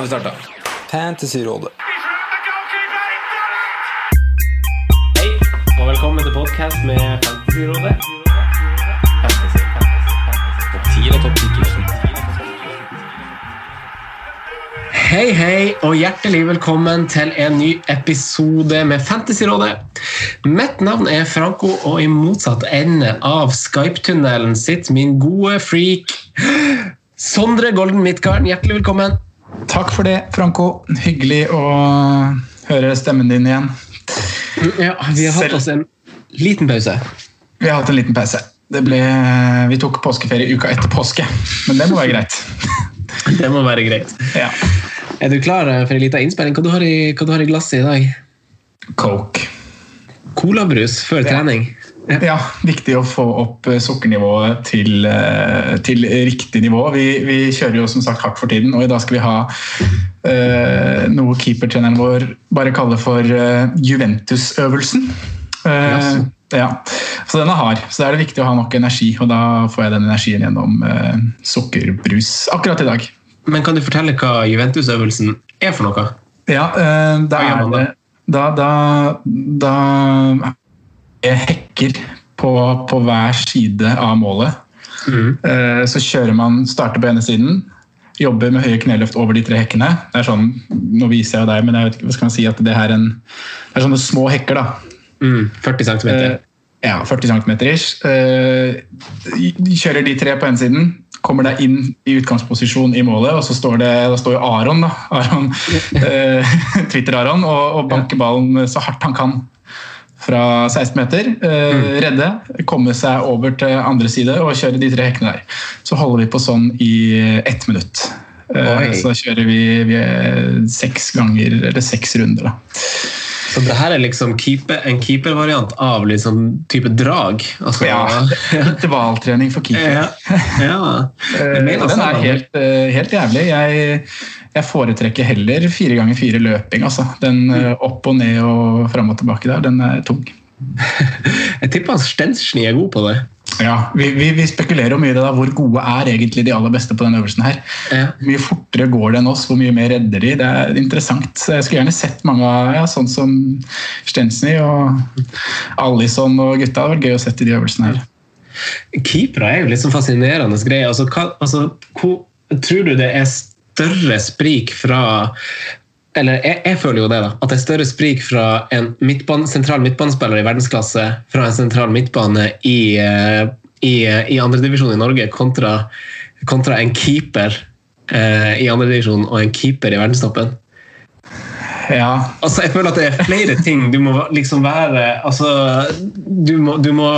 Kan vi starte? Fantasyrådet. Hei, og velkommen til podkast med Fantasyrådet. Fantasy, fantasy, fantasy. Topp 10 og topp 10 Hei, hei, og hjertelig velkommen til en ny episode med Fantasyrådet. Mitt navn er Franco, og i motsatt ende av Skype-tunnelen sitter min gode freak Sondre Golden Midtgarden. Hjertelig velkommen. Takk for det, Franco. Hyggelig å høre stemmen din igjen. Ja, vi har hatt oss en liten pause. Vi har hatt en liten pause. Det ble, vi tok påskeferie uka etter påske, men det må være greit. Det må være greit. Ja. Er du klar for en liten innspilling? Hva du har i, hva du har i glasset i dag? Coke. Colabrus før trening? Ja, viktig å få opp eh, sukkernivået til, eh, til riktig nivå. Vi, vi kjører jo som sagt hardt for tiden, og i dag skal vi ha eh, noe keepertreneren vår bare kaller for eh, Juventus-øvelsen. Eh, ja. Så den er hard, så da er det viktig å ha nok energi, og da får jeg den energien gjennom eh, sukkerbrus akkurat i dag. Men kan du fortelle hva Juventus-øvelsen er for noe? Ja, eh, da er det Da, da, da er hekker på, på hver side av målet. Mm. Så kjører man, starter på ene siden, jobber med høye kneløft over de tre hekkene. Det er sånn, Nå viser jeg deg, men jeg vet ikke, hva skal man si at det her er en, det er sånne små hekker. da. Mm, 40 cm. Eh, Ja, 40 cm ish. Eh, Kjører de tre på ene siden, kommer deg inn i utgangsposisjon i målet, og så står det da står jo Aron, da, Aron eh, Twitter-Aron, og, og banker ballen så hardt han kan fra 16 meter. Eh, redde, komme seg over til andre side og kjøre de tre hekkene der. Så holder vi på sånn i ett minutt. Eh, så da kjører vi, vi seks ganger, eller seks runder, da. Så det her er liksom keeper, en keepervariant av liksom type drag? Altså, Ja, intervalltrening for keeper. ja. ja. Eh, den er helt, eh, helt jævlig. Jeg, jeg foretrekker heller fire ganger fire løping. Altså. Den eh, opp og ned og fram og tilbake der, den er tung. Jeg tipper Stensny er god på det. Ja, vi, vi, vi spekulerer jo mye i det da. Hvor gode er egentlig de aller beste på den øvelsen her? Ja. Hvor mye fortere går det enn oss? Hvor mye mer redder de? Det er interessant. Så Jeg skulle gjerne sett mange av ja, sånn som Stensny og Alison og gutta. Det hadde vært gøy å sette i de øvelsene her. Keepere er jo litt sånn fascinerende greie. Altså, hva, altså, hvor, tror du det er større sprik fra eller jeg, jeg føler jo det, da. At det er større sprik fra en midtbane, sentral midtbanespiller i verdensklasse fra en sentral midtbane i, eh, i, i andredivisjon i Norge kontra, kontra en keeper eh, i andredivisjon og en keeper i verdenstoppen. Ja, Altså, jeg føler at det er flere ting du må liksom være altså, du, må, du må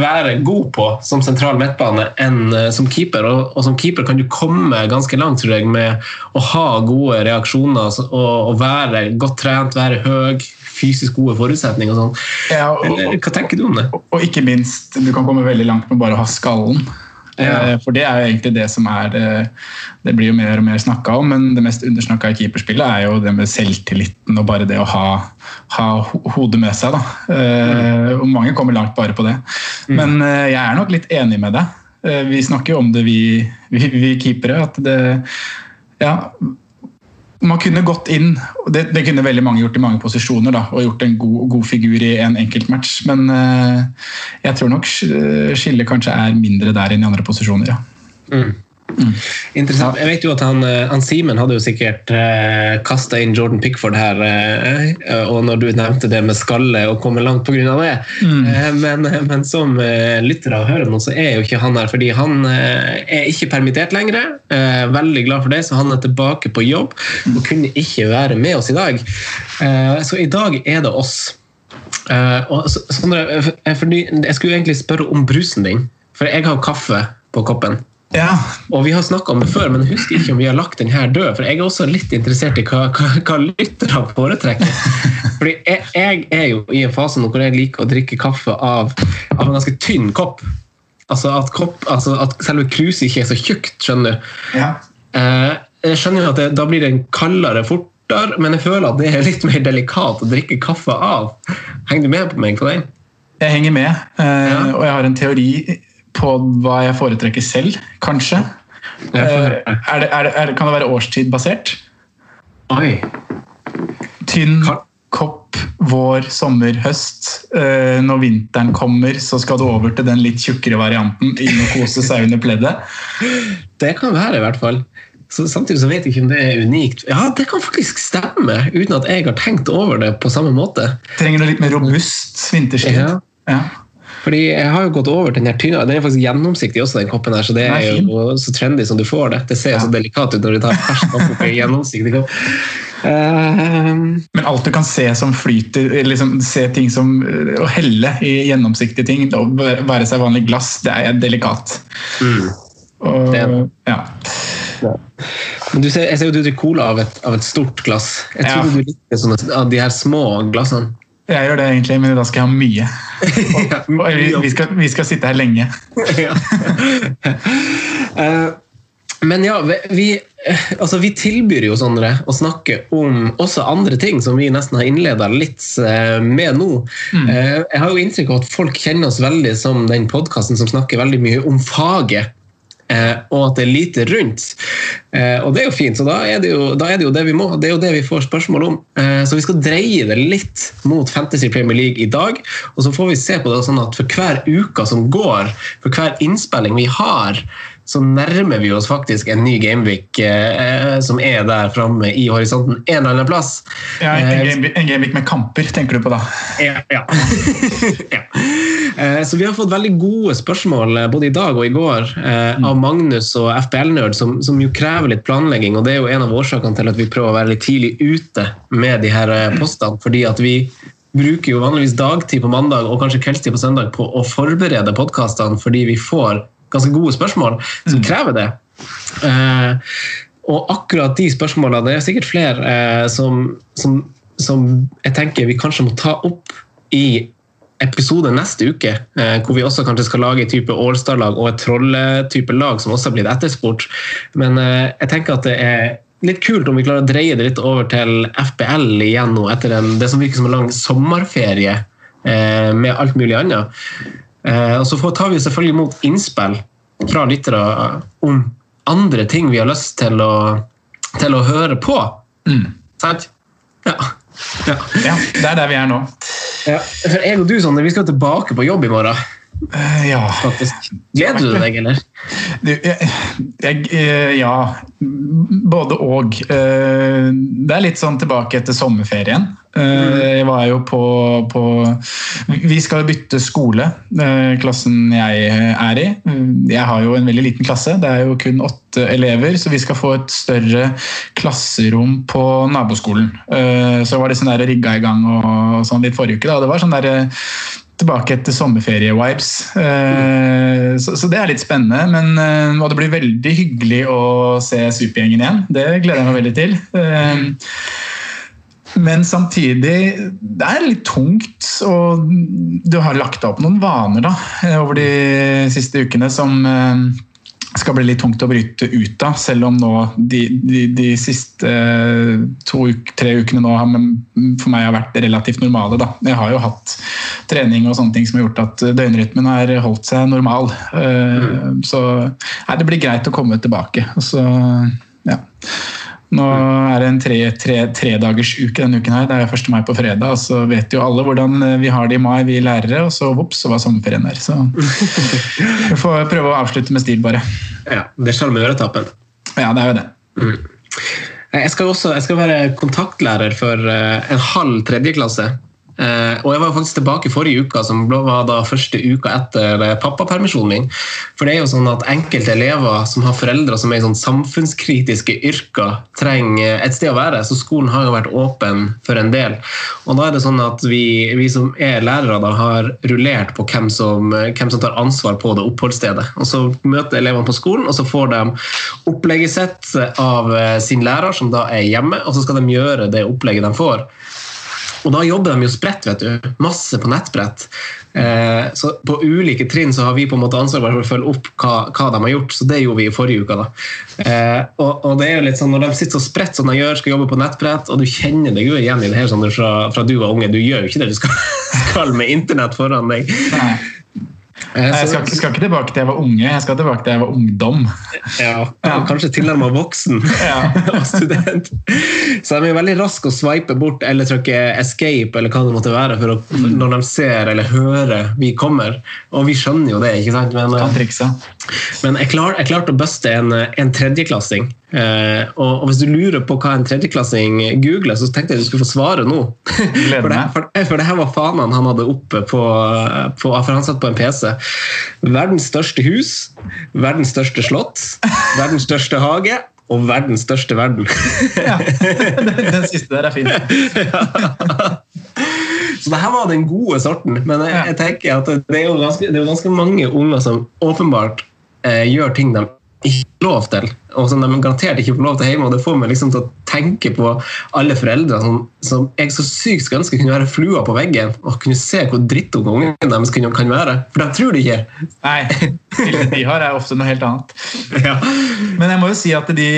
være god på som sentral midtbane enn eh, som keeper. Og, og som keeper kan du komme ganske langt tror jeg, med å ha gode reaksjoner altså, og, og være godt trent, være høy, fysisk gode forutsetninger og sånn. Ja, Hva tenker du om det? Og- Og ikke minst, du kan komme veldig langt med bare å ha skallen. Ja. Eh, For det er jo egentlig det som er det, det blir jo mer og mer snakka om, men det mest undersnakka i keeperspillet er jo det med selvtilliten og bare det å ha, ha hodet med seg. Da. Eh, Og mange kommer langt bare på det. Men eh, jeg er nok litt enig med deg. Eh, Vi snakker jo om det, vi, vi, vi keepere, at det Ja, man kunne gått inn, det, det kunne veldig mange gjort i mange posisjoner, da, og gjort en god, god figur i en enkelt match, men uh, jeg tror nok sk- skillet kanskje er mindre der enn i andre posisjoner, ja. Mm. Interessant. Jeg vet jo at han, eh, han Simen hadde jo sikkert eh, kasta inn Jordan Pickford her, eh, og når du nevnte det med skalle og komme langt pga. det. Eh, men, men som eh, lyttere av Hører nå, så er jo ikke han her, fordi han eh, er ikke permittert lenger. Eh, veldig glad for det, så han er tilbake på jobb og kunne ikke være med oss i dag. Eh, så i dag er det oss. Eh, og Sondre, jeg, jeg skulle egentlig spørre om brusen din, for jeg har kaffe på koppen. Ja, Og vi har snakket om det før, men jeg husker ikke om vi har lagt den her død. For jeg er også litt interessert i hva, hva, hva lytterne foretrekker. Fordi jeg, jeg er jo i en fase hvor jeg liker å drikke kaffe av, av en ganske tynn kopp. Altså at, kopp, altså at selve kruset ikke er så tjukt, skjønner du. ja. Eh, jeg skjønner jo at det, da blir den kaldere fortere, men jeg føler at det er litt mer delikat å drikke kaffe av. Henger du med på meg på den? Jeg henger med, eh, og jeg har en teori på hva jeg foretrekker selv, kanskje. Eh, er det, er det, er det, kan det være årstidbasert? Oi. Tynn kopp, vår, sommer, høst. Eh, når vinteren kommer, så skal du over til den litt tjukkere varianten. Inn og kose seg under pleddet. Det kan være, i hvert fall. Så samtidig så vet jeg ikke om det er unikt. Ja, det kan faktisk stemme, uten at jeg har tenkt over det på samme måte. Trenger noe litt mer robust vinterstid? Ja. Ja. Fordi jeg har jo gått over til den her tynne. Den er faktisk gjennomsiktig også, den koppen her, så det er jo så trendy som du får det. Det ser jo så delikat ut når du tar fersk opp en gjennomsiktig kopp. Ehm, Men alt du kan se som flyter, liksom se ting som eh, Å helle i gjennomsiktige ting, å være seg vanlig glass, det er delikat. Og, Det er det. ja. men du ser, jeg ser jo du drikker cola av et, av et stort glass. Jeg Ja. du likte sånne av de her små glassene. Jeg gjør det egentlig, men da skal jeg ha mye. Og, og vi, vi, skal, vi skal sitte her lenge. Eh, men ja, vi, eh, altså vi tilbyr jo Sondre å snakke om også andre ting som vi nesten har innleda litt eh, med nå. Mm. Jeg har jo inntrykk av at folk kjenner oss veldig som den podkasten som snakker veldig mye om faget. Eh, Og at det er lite rundt. Eh, Og det er jo fint, så da er det jo, da er det jo det vi må. Det er jo det vi får spørsmål om. Eh, Så vi skal dreie det litt mot Fantasy Premier League i dag. Og så får vi se på det sånn at for hver uke som går, for hver innspilling vi har, så nærmer vi oss faktisk en ny Gameweek eh, som er der framme i horisonten en eller annen plass. Ja, en, game, en gameweek med kamper, tenker du på da? ja. ja. ja. Eh, Så vi har fått veldig gode spørsmål eh, både i dag og i går eh, av Magnus og FPL-nerd, som, som jo krever litt planlegging. og Det er jo en av årsakene til at vi prøver å være litt tidlig ute med de her postene. fordi at vi bruker jo vanligvis dagtid på mandag og kanskje kveldstid på søndag på å forberede podkastene fordi vi får ganske gode spørsmål som krever det. Eh, og akkurat de spørsmålene, det er sikkert flere eh, som, som, som jeg tenker vi kanskje må ta opp i episode neste uke, eh, hvor vi også kanskje skal lage et type Allstar-lag og et trolletype lag som også har blitt etterspurt. Men eh, jeg tenker at det er litt kult om vi klarer å dreie det litt over til FBL igjen nå, etter en, det som virker som en lang sommerferie eh, med alt mulig annet. Eh, og så får, tar vi selvfølgelig imot innspill fra lyttere om andre ting vi har lyst til å, til å høre på. Sant? Ja. Ja. Ja, det er der vi er nå. Ja, for jeg og du, Sander, vi skal tilbake på jobb i morgen. Eh, Ja. faktisk. Gleder du deg, eller? Du, jeg, jeg, eh, ja, både og. Eh, Det er litt sånn tilbake etter sommerferien. Eh, Jeg var jo på, på Vi skal bytte skole, eh, klassen jeg er i. Jeg har jo en veldig liten klasse, det er jo kun åtte elever, så vi skal få et større klasserom på naboskolen. Eh, Så var det sånn der rigga i gang og sånn litt forrige uke. da, Det var sånn der tilbake etter sommerferie-vibes. Eh, Så, det er litt spennende. Men, eh, og det blir veldig hyggelig å se Supergjengen igjen. Det gleder jeg meg veldig til. Eh, Men samtidig, det er litt tungt. Og du har lagt opp noen vaner da, over de siste ukene som eh, skal bli litt tungt å bryte ut av, selv om nå de, de, de siste eh, to, tre ukene nå har, for meg har vært relativt normale. Da. Jeg har jo hatt trening og sånne ting som har gjort at døgnrytmen har holdt seg normal. Mm. Så nei, det blir greit å komme tilbake. Så, ja. Nå er det en tredagersuke tre, tre denne uken her. Det er 1. mai på fredag, så vet jo alle hvordan vi har det i mai, vi lærere, og så vops, så var sommerferien der. Så vi får prøve å avslutte med stil, bare. Ja, Det er sjarmøretappen. Ja, det er jo det. Mm. Jeg skal også jeg skal være kontaktlærer for eh, en halv tredjeklasse. Uh, og jeg var faktisk tilbake forrige uka, som var da første uka etter uh, pappapermisjonen min. For det er jo sånn at enkelte elever som har foreldre som er i sånn samfunnskritiske yrker, trenger et sted å være. Så skolen har jo vært åpen for en del. Og da er det sånn at vi, vi som er lærere, da har rullert på hvem som, hvem som, tar ansvar på det oppholdsstedet. Og så møter elevene på skolen, og så får de opplegget sitt av sin lærer, som da er hjemme, og så skal de gjøre det opplegget de får. Og da jobber de jo spredt, vet du. Masse på nettbrett. Eh, så på ulike trinn så har vi på en måte ansvar for å følge opp hva, hva, de har gjort. Så det gjorde vi i forrige uke. da. Eh, og, og, det er jo litt sånn, Når de sitter så spredt som de gjør, skal jobbe på nettbrett, og du kjenner deg jo igjen i det her sånn fra, fra du var unge, du gjør jo ikke det du skal, skal med internett foran deg. Nei. Jeg skal, skal, ikke tilbake til jeg var unge, jeg skal tilbake til jeg var ungdom. Ja, ja. Kanskje tilnærmet voksen ja. og student. Så de er veldig raske å sveipe bort eller trykke 'escape' eller hva det måtte være for å, når de ser eller hører vi kommer. Og vi skjønner jo det, ikke sant? Men, men jeg, klar, jeg klarte å buste en, en tredjeklassing. Eh, og, og, Hvis du lurer på hva en tredjeklassing googler, så tenkte jeg du skulle få svare nå. for, det, for, for det her var fanene han hadde oppe på, på For han satt på en PC. Verdens største hus, verdens største slott, verdens største hage og verdens største verden. ja, Den siste der er fin. Så det her var den gode sorten. Men jeg, jeg tenker at det er jo ganske, det er jo ganske mange unger som åpenbart eh, gjør ting de ikke lov til, og som de garantert ikke får lov til hjemme. og Det får meg liksom til å tenke på alle foreldre som, som jeg så sykt skulle ønske kunne være flua på veggen og kunne se hvor drittunge ungene deres kan være. For de tror det ikke. Nei, bildet de har, er ofte noe helt annet. Ja. Men jeg må jo si at de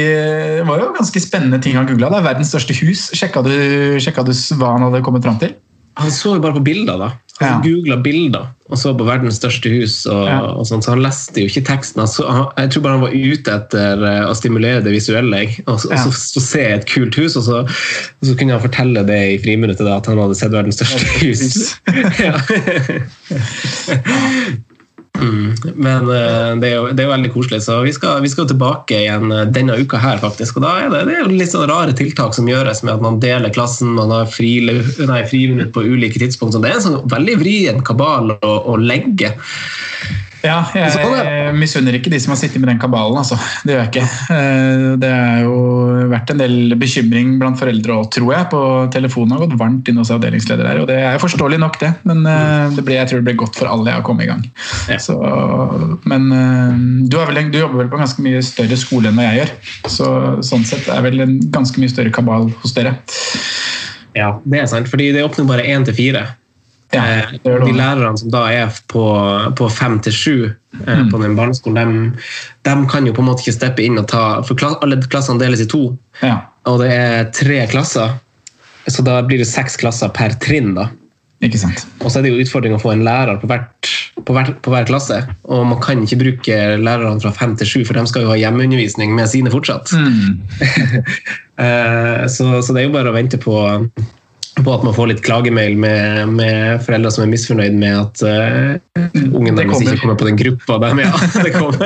var jo ganske spennende ting han googla. Verdens største hus. Sjekka du, sjekka du hva han hadde kommet fram til? Han så jo bare på bilder, da. Han ja. googla bilder og så på verdens største hus, og, ja. og sånt, så han leste jo ikke teksten. Så, jeg tror bare han var ute etter eh, å stimulere det visuelle. Og, og, ja. så, så, se et kult hus, og så, så, kunne han fortelle det i friminuttet at han hadde sett verdens største hus. Mm. Men uh, det, er jo, det, er jo, veldig koselig, så vi skal, vi skal tilbake igjen uh, denne uka her, faktisk. Og da er det, det er litt sånn rare tiltak som gjøres med at man deler klassen, man har fri, på ulike tidspunkt. Så det er en sånn veldig vrien kabal å, å legge. Ja, jeg misunner ikke de som har sittet med den kabalen. Altså. Det gjør jeg ikke. Eh, det har jo vært en del bekymring blant foreldre òg, tror jeg. På telefonen har gått varmt inn hos avdelingsleder her, og det er forståelig nok, det. Men eh, det ble, jeg tror det ble godt for alle jeg har kommet i gang. Ja. Så, men eh, du, vel, du, jobber vel på en ganske mye større skole enn hva jeg gjør. Så sånn sett er vel en ganske mye større kabal hos dere. Ja, det er sant. fordi det åpner bare én til fire. Ja, eh, de lærerne som da er på, på fem til sju eh, mm. på den barneskolen, de, de, kan jo på en måte ikke steppe inn og ta For alle klassene deles i to, ja. og det er tre klasser. Så da blir det seks klasser per trinn. da. Ikke sant. Og så er det jo utfordring å få en lærer på, hvert, på, hver, på hver klasse. Og man kan ikke bruke lærerne fra fem til sju, for de skal jo ha hjemmeundervisning med sine fortsatt. Mm. Eh, så, så, det er jo bare å vente på på at man får litt klagemail med, med foreldre som er misfornøyd med at uh, ungen deres ikke kommer på den gruppa. Der, ja, det, kommer.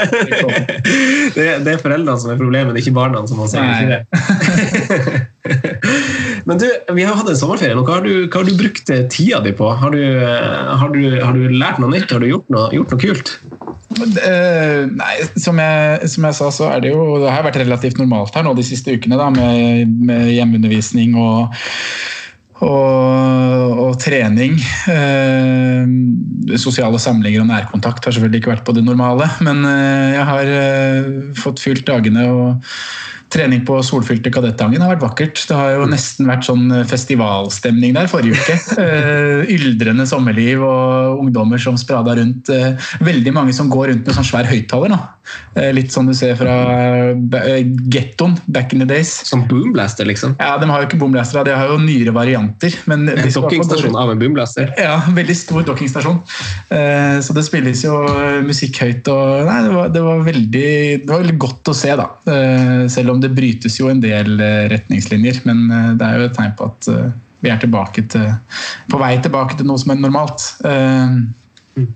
det, det, er foreldrene som er problemet, det er ikke barna. som har sagt det. Men du, vi har hatt en sommerferie. Hva har, du, hva har du brukt tida di på? Har du, har, du, har du, lært noe nytt? Har du gjort noe, gjort noe kult? Uh, nei, som jeg, som jeg, sa, så er det jo Det har vært relativt normalt her nå de siste ukene da, med, med hjemmeundervisning og og, og trening. Eh, sosiale samlinger og nærkontakt har selvfølgelig ikke vært på det normale, men eh, jeg har eh, fått fylt dagene. og Trening på solfylte Kadettangen har vært vakkert. Det har jo nesten vært sånn festivalstemning der forrige uke. Uh, yldrende sommerliv og ungdommer som sprada rundt. Uh, veldig mange som går rundt med sånn svær høyttaler. Eh, Litt sånn du ser fra eh, gettoen back in the days. Som boomblaster, liksom? Ja, De har jo ikke boomblaster, de har jo nyere varianter. Men En dokkingstasjon av en boomblaster? Ja, veldig stor dokkingstasjon. Eh, Så det spilles jo eh, musikk høyt. og nei, det, var, det, var veldig, det var veldig godt å se, da. Eh, Selv om det brytes jo en del eh, retningslinjer. Men eh, det er jo et tegn på at eh, vi er tilbake til, på vei tilbake til noe som er normalt. Eh,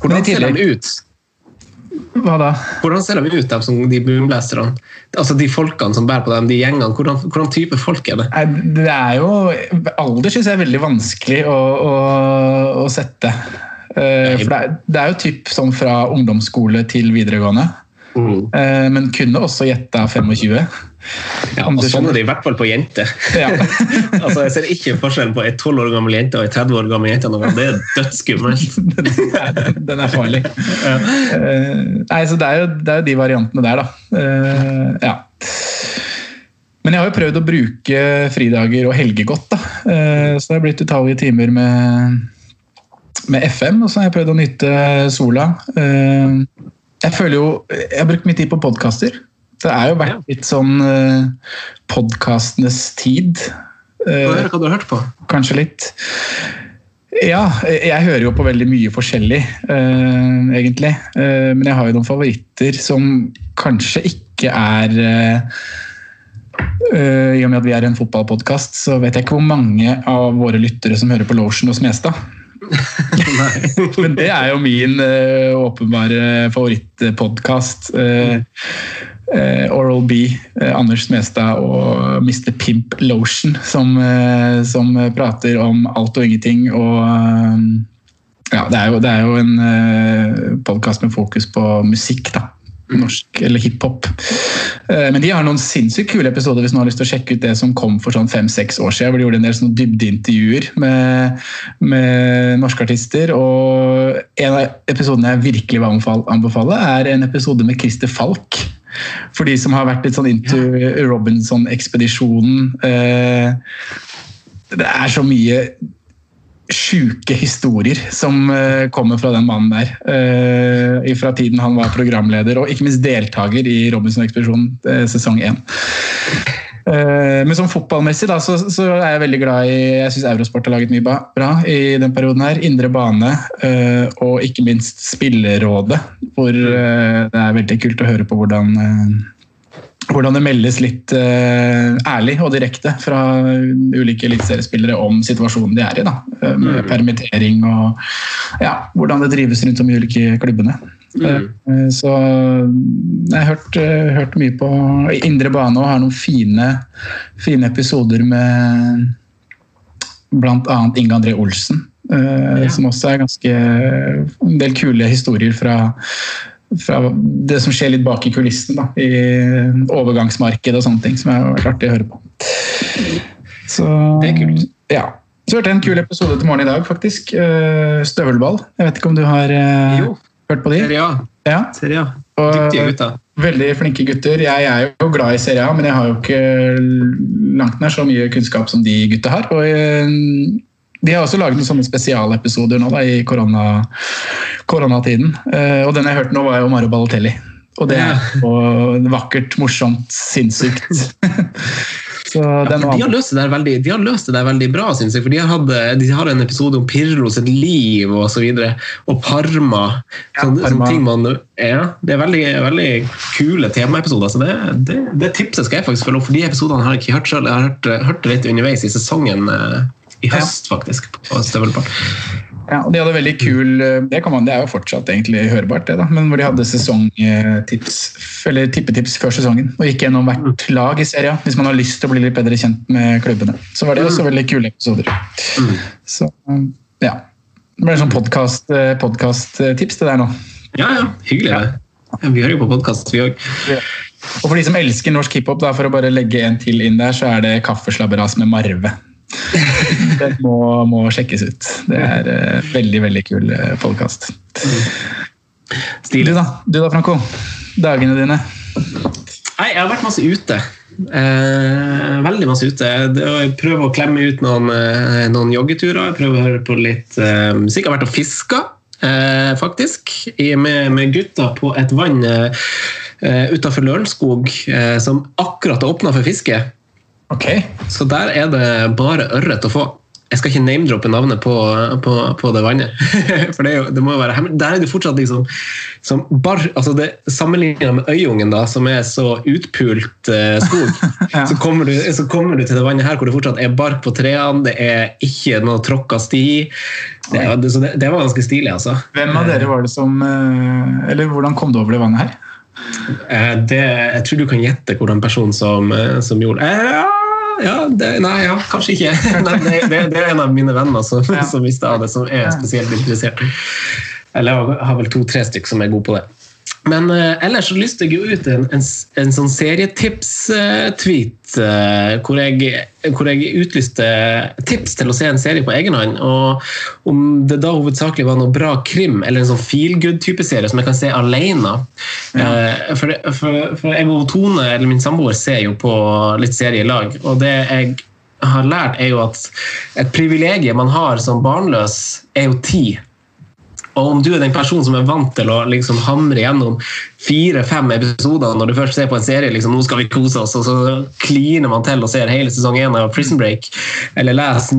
Hvordan ser de ut? Hva da? Hvordan ser de ut, dem som, de boomblasterne? Altså de folkene som bærer på dem, de gjengene. Hvordan, hvordan type folk er det? Det er jo Alder syns jeg er veldig vanskelig å, å, å sette. Eh, For det er, det er jo typ sånn fra ungdomsskole til videregående. Eh, Men kunne også gjette 25. Ja, og sånn er det i hvert fall på jenter. Ja. altså, jeg ser ikke forskjellen på ei 12 år gammel jente og ei 30 år gammel jente. Det er dødsskummelt. den, den er farlig. Eh, nei, så det er, jo, det er jo de variantene der, da. Eh, ja. Men jeg har jo prøvd å bruke fridager og helger godt. da. Eh, så det har blitt utallige timer med, med FM, og så har jeg prøvd å nytte sola. Eh, jeg føler jo Jeg har brukt mye tid på podkaster. Det er jo vært litt sånn uh, podkastenes tid. Hva er hva du har hørt på. Kanskje litt. Ja, jeg hører jo på veldig mye forskjellig, eh, egentlig. Eh, men jeg har jo noen favoritter som kanskje ikke er eh, eh, I og med at vi er en fotballpodkast, så vet jeg ikke hvor mange av våre lyttere som hører på Lotion og Smestad. Men det er jo min uh, åpenbare favorittpodkast. Uh, Oral B, eh, Anders Smestad og Mr. Pimp Lotion, som, eh, som prater om alt og ingenting. Og eh, ja, det er jo, det er jo en uh, podkast med fokus på musikk, da. Norsk eller hiphop. Eh, Men de har noen sinnssykt kule episoder hvis noen har lyst til å sjekke ut det som kom for sånn fem-seks år siden. hvor De gjorde en del sånne dybdeintervjuer med, med norske artister. Og en av episodene jeg virkelig vil anbefale, er en episode med Christer Falk. For de som har vært litt sånn into Robinson-ekspedisjonen. Eh, Det er så mye sjuke historier som eh, kommer fra den mannen der. eh, fra tiden han var programleder og ikke minst deltaker i Robinson-ekspedisjonen eh, sesong én. Men som fotballmessig da, så, så er jeg veldig glad i Jeg syns Eurosport har laget mye bra i den perioden. her, Indre bane og ikke minst Spillerådet, hvor det er veldig kult å høre på hvordan hvordan det meldes litt uh, ærlig og direkte fra ulike eliteseriespillere om situasjonen de er i. Da, Med med permittering og ja, hvordan det drives rundt om i ulike klubbene. Eh, så jeg har hørt, uh, hørt mye på Indre bane og har noen fine, fine episoder med bl.a. Inge André Olsen. Ja. Som også er ganske en del kule historier fra fra det som skjer litt bak i kulissen, da, i overgangsmarkedet og sånne ting, som har vært artig å høre på. Så, Det er kult. Ja. Så hørte jeg en kul episode til morgen i dag, faktisk. Eh, Støvelball. Jeg vet ikke om du har eh, Jo. hørt på de? Serie A. Ja. Serie A. Dyktige gutter. Veldig flinke gutter. Jeg er jo glad i Serie A, men jeg har jo ikke langt nær så mye kunnskap som de gutta har. Og eh, de har også laget noen sånne spesialepisoder nå da, i korona, koronatiden. Eh, Og den jeg hørte nå, var jo Mario Balotelli. Og det er jo vakkert, morsomt, sinnssykt. Så For de, har løst det der veldig, de har løst det der veldig bra, syns jeg. For de har, hatt, de har en episode om Pirlo sitt liv og så videre. Og Parma. Sånne, Parma. sånne ting man, ja, det er veldig, veldig kule temaepisoder. Så det, det, det tipset skal jeg faktisk følge opp, for de episodene har jeg ikke hørt selv. Jeg har hørt, hørt det litt underveis i sesongen eh, i høst, faktisk. på Støvelpart. Ja, og de hadde veldig kul det, kan man, det er jo fortsatt egentlig hørbart, det da, men hvor de hadde sesongtips, eller tippetips før sesongen. Og gikk gjennom hvert lag i serien, hvis man har lyst til å bli litt bedre kjent med klubbene. Så var det også veldig kule episoder. Så ja. Det ble sånn podkast-tips det der nå. Ja, ja. Hyggelig. Ja, Vi hører jo på podkast, vi òg. Og for de som elsker norsk hiphop, for å bare legge en til inn der, så er det Kaffeslabberas med Marve. Den må, må sjekkes ut. Det er uh, veldig, veldig kul uh, podkast. Du da, du da, Franco? Dagene dine? Nei, jeg har vært masse ute. Eh, veldig masse ute. Jeg prøver å klemme ut noen, eh, noen joggeturer. Jeg prøver å høre på litt eh, musikk. Jeg har vært og fiska. eh, faktisk. Med, med gutta på et vann eh, utafor Lørenskog eh, som akkurat har åpna for fiske. Ok. Så der er det bare ørret å få. Jeg skal ikke name-droppe navnet på, på, på det vannet. For det, er jo, det må jo være hemmelig. Der er det fortsatt liksom som bar, altså det Sammenlignet med Øyungen, da, som er så utpult eh, skog, Ja. så, kommer du, så kommer du til det vannet her hvor det fortsatt er bark på trærne, det er ikke noe tråkka sti. Det, det, det, det var ganske stilig, altså. Hvem av dere var det som eh, Eller hvordan kom du over det vannet her? Eh, Det, jeg tror du kan gjette hvordan person som, eh, som gjorde eh, ja, ja, det, Nei, ja, kanskje ikke. Nei, det, det, det er en av mine venner som, Ja. som visste av det, som er spesielt interessert. Eller jeg har vel to-tre stykker som er gode på det. Men eh, ellers så lyste jeg jo ut en, en, en sånn serietips-tweet eh, hvor, hvor jeg utlyste tips til å se en serie på egen hånd. Og om det da hovedsakelig var noe bra krim eller en sånn feel good-type serie som jeg kan se alene. Eh, for, for, for jeg og Tone, eller min samboer, ser jo på litt serie i lag. Og det jeg har lært, er jo at et privilegium man har som barnløs, er jo tid. Og om du er den personen som er vant til å liksom hamre gjennom fire-fem episoder når du først ser på en serie, liksom, nå skal vi kose oss, og så kliner man til og ser hele sesong én av Prison Break, eller leser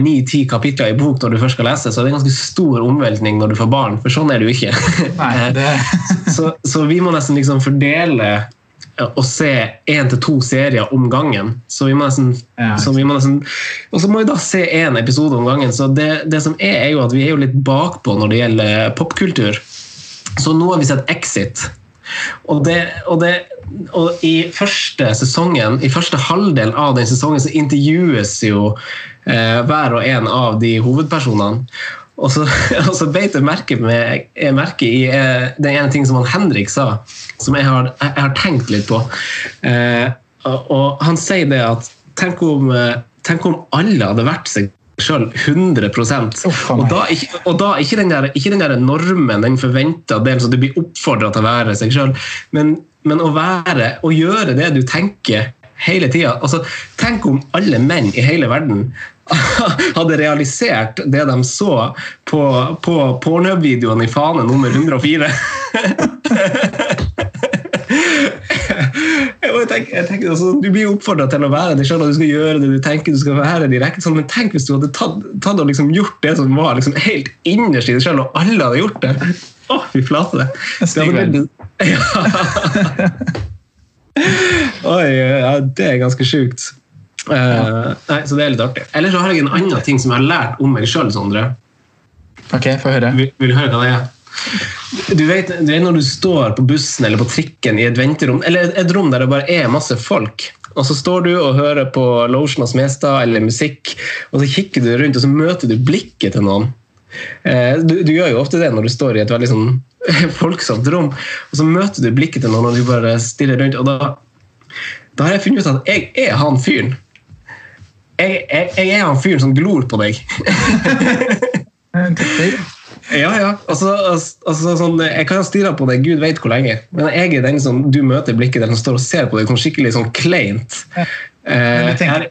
ni-ti kapitler i bok når du først skal lese, så er det en ganske stor omveltning når du får barn, for sånn er det jo ikke. Nei, det, så, så vi må nesten liksom fordele og se én til to serier om gangen. Så vi må nesten, Ja. så vi må nesten Og så må vi da se én episode om gangen. Så det, det som er, er jo at vi er jo litt bakpå når det gjelder popkultur. Så nå har vi sett Exit. Og, det, og, det, og i første sesongen, i første halvdel av den sesongen så intervjues jo eh, hver og en av de hovedpersonene. Og så, og så beit jeg merke, med, jeg merke i eh, den ene ting som han Henrik sa, som jeg har, jeg har tenkt litt på. Eh, og, og han sier det at tenk om, eh, tenk om alle hadde vært seg sjøl 100 Uff, og da, ikke, og da ikke den der, ikke den der normen, den forventa delen som du blir oppfordra til å være seg sjøl, men, men å være og gjøre det du tenker hele tida. Altså, tenk om alle menn i hele verden hadde realisert det de så på, på pornhub-videoen i Fane nummer 104. Jeg tenker, jeg tenker, altså, du blir oppfordra til å være deg sjøl, og du skal gjøre det du tenker du skal være direkte sånn, men tenk hvis du hadde tatt, tatt og liksom gjort det som var liksom helt innerst i deg sjøl, og alle hadde gjort det. Å, fy flate. Det hadde Ja. Oi, ja, det er ganske sjukt. Eh, nei, så det er litt artig. Ellers så har jeg en annen ting som jeg har lært om meg sjøl, Sondre. ok, få høre. Vil, vil du høre hva det er? Du vet, du vet når du står på bussen eller på trikken i et venterom, eller et rom der det bare er masse folk, og så står du og hører på Lotion og Smestad eller musikk, og så kikker du rundt, og så møter du blikket til noen. Eh, Du, du gjør jo ofte det når du står i et veldig sånn folksomt rom, og så møter du blikket til noen, og du bare stirrer rundt, og da, da har jeg funnet ut at jeg er han fyren. Jeg, jeg, jeg er han fyren som glor på deg. Ja, ja. Altså, altså, sånn, jeg kan stirre på deg gud vet hvor lenge, men jeg er den som du møter blikket der som står og ser på deg sånn skikkelig sånn kleint. Ja. Eh, du tenker- jeg, Er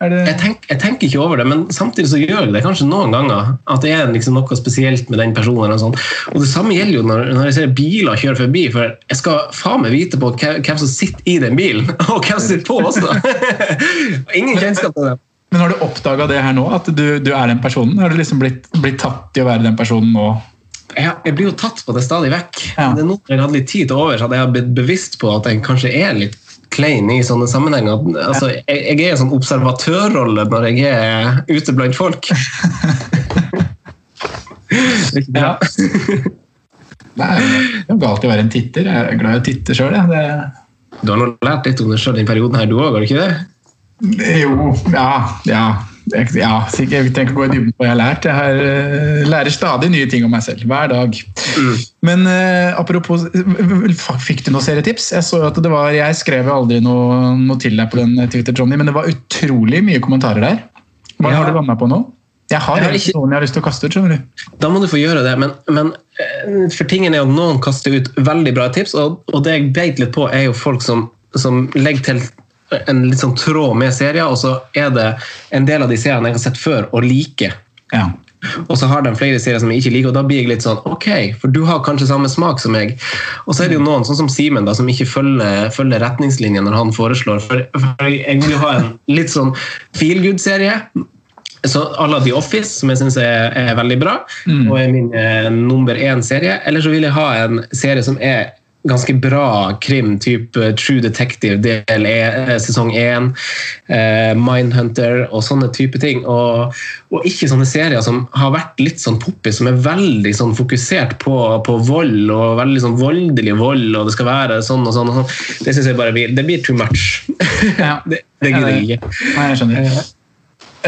det, jeg, tenk, jeg tenker ikke over det, men samtidig så gjør jeg det kanskje noen ganger. At det er liksom noe spesielt med den personen. Og, sånn. og det samme gjelder jo når, når jeg ser biler kjøre forbi, for jeg skal faen meg vite på hvem, som sitter i den bilen, og hvem som sitter på også! Ingen kjennskap til det. men har du oppdaga det her nå, at du, du er den personen? Har du liksom blitt, blitt tatt i å være den personen nå? jeg, jeg blir jo tatt på det stadig vekk. Ja. Det er nå jeg hadde litt tid til over, så hadde jeg blitt bevisst på at jeg kanskje er litt klein i sånne sammenhenger. Altså, jeg, jeg er en sånn observatørrolle når jeg er ute blant folk. Bra. Nei, det er jo galt å være en titter. Jeg er glad i å titte sjøl. Det, Du har nå lært litt om deg sjøl i denne perioden, her, du òg, har du ikke det jo Ja. ja. Ja, sikkert, jeg trenger ikke gå i dybden på hva jeg har lært. Jeg har, uh, lærer stadig nye ting om meg selv. Hver dag. Men uh, apropos eh, Fikk du noen serietips? Jeg så at det var, jeg skrev aldri noe, noe til deg på den Twitter, Johnny, men det var utrolig mye kommentarer der. Hva Ja. har du landa på nå? Jeg har Jeg har ikke- noen jeg har lyst til å kaste ut. skjønner du? Da må du få gjøre det, men, men eh, for tingen er at noen kaster ut veldig bra tips, og, og det jeg beit litt på, er jo folk som, som legger til en litt sånn tråd med serier, og så er det en del av de seriene jeg har sett før og liker. Ja. og så har de flere serier som jeg ikke liker, og da blir jeg litt sånn ok, for du har kanskje samme smak som meg. Og så er det jo noen, sånn som Simen, da, som ikke følger, følger retningslinjene når han foreslår. For, for jeg vil jo ha en litt sånn feel good-serie. Så à la The Office, som jeg syns er, er, veldig bra, og er min eh, nummer én-serie. Eller så vil jeg ha en serie som er ganske bra krim, type True Detective del e, sesong 1, eh, Mindhunter og sånne type ting. Og, og, ikke sånne serier som har vært litt sånn poppy, som er veldig sånn fokusert på, på, vold, og veldig sånn voldelig vold, og det skal være sånn og sånn. Og sånn. Det syns jeg bare blir Det blir too much. Ja. det, det gidder jeg ikke. Nei, jeg skjønner.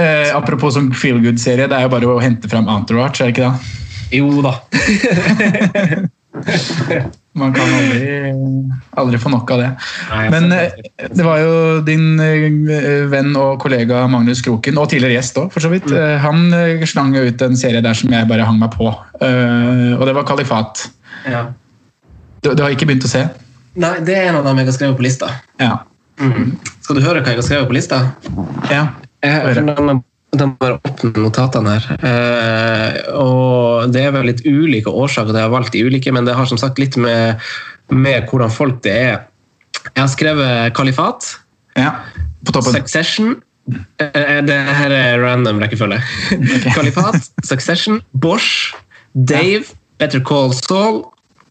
Eh, apropos sånn feel good-serie, det er jo bare å hente fram Entourage, er det ikke det? Jo da. Man kan aldri, aldri, få nok av det. Men eh, det var jo din eh, venn og kollega Magnus Kroken, og tidligere gjest òg, for så vidt. Mm. Han slang ut en serie der som jeg bare hang meg på, og det var Kalifat. Ja. Du, du, har ikke begynt å se? Nei, det er en av dem jeg har skrevet på lista. Ja. Mm. Skal du høre hva jeg har skrevet på lista? Ja. Jeg, de bare åpner notatene her. Eh, og det er vel litt ulike årsaker til jeg har valgt de ulike, men det har som sagt litt med, med hvordan folk det er. Jeg har skrevet kalifat. Ja, på toppen. Succession. Eh, det her er random rekkefølge. Okay. kalifat, Succession, Bosch, Dave, ja. Better Call Saul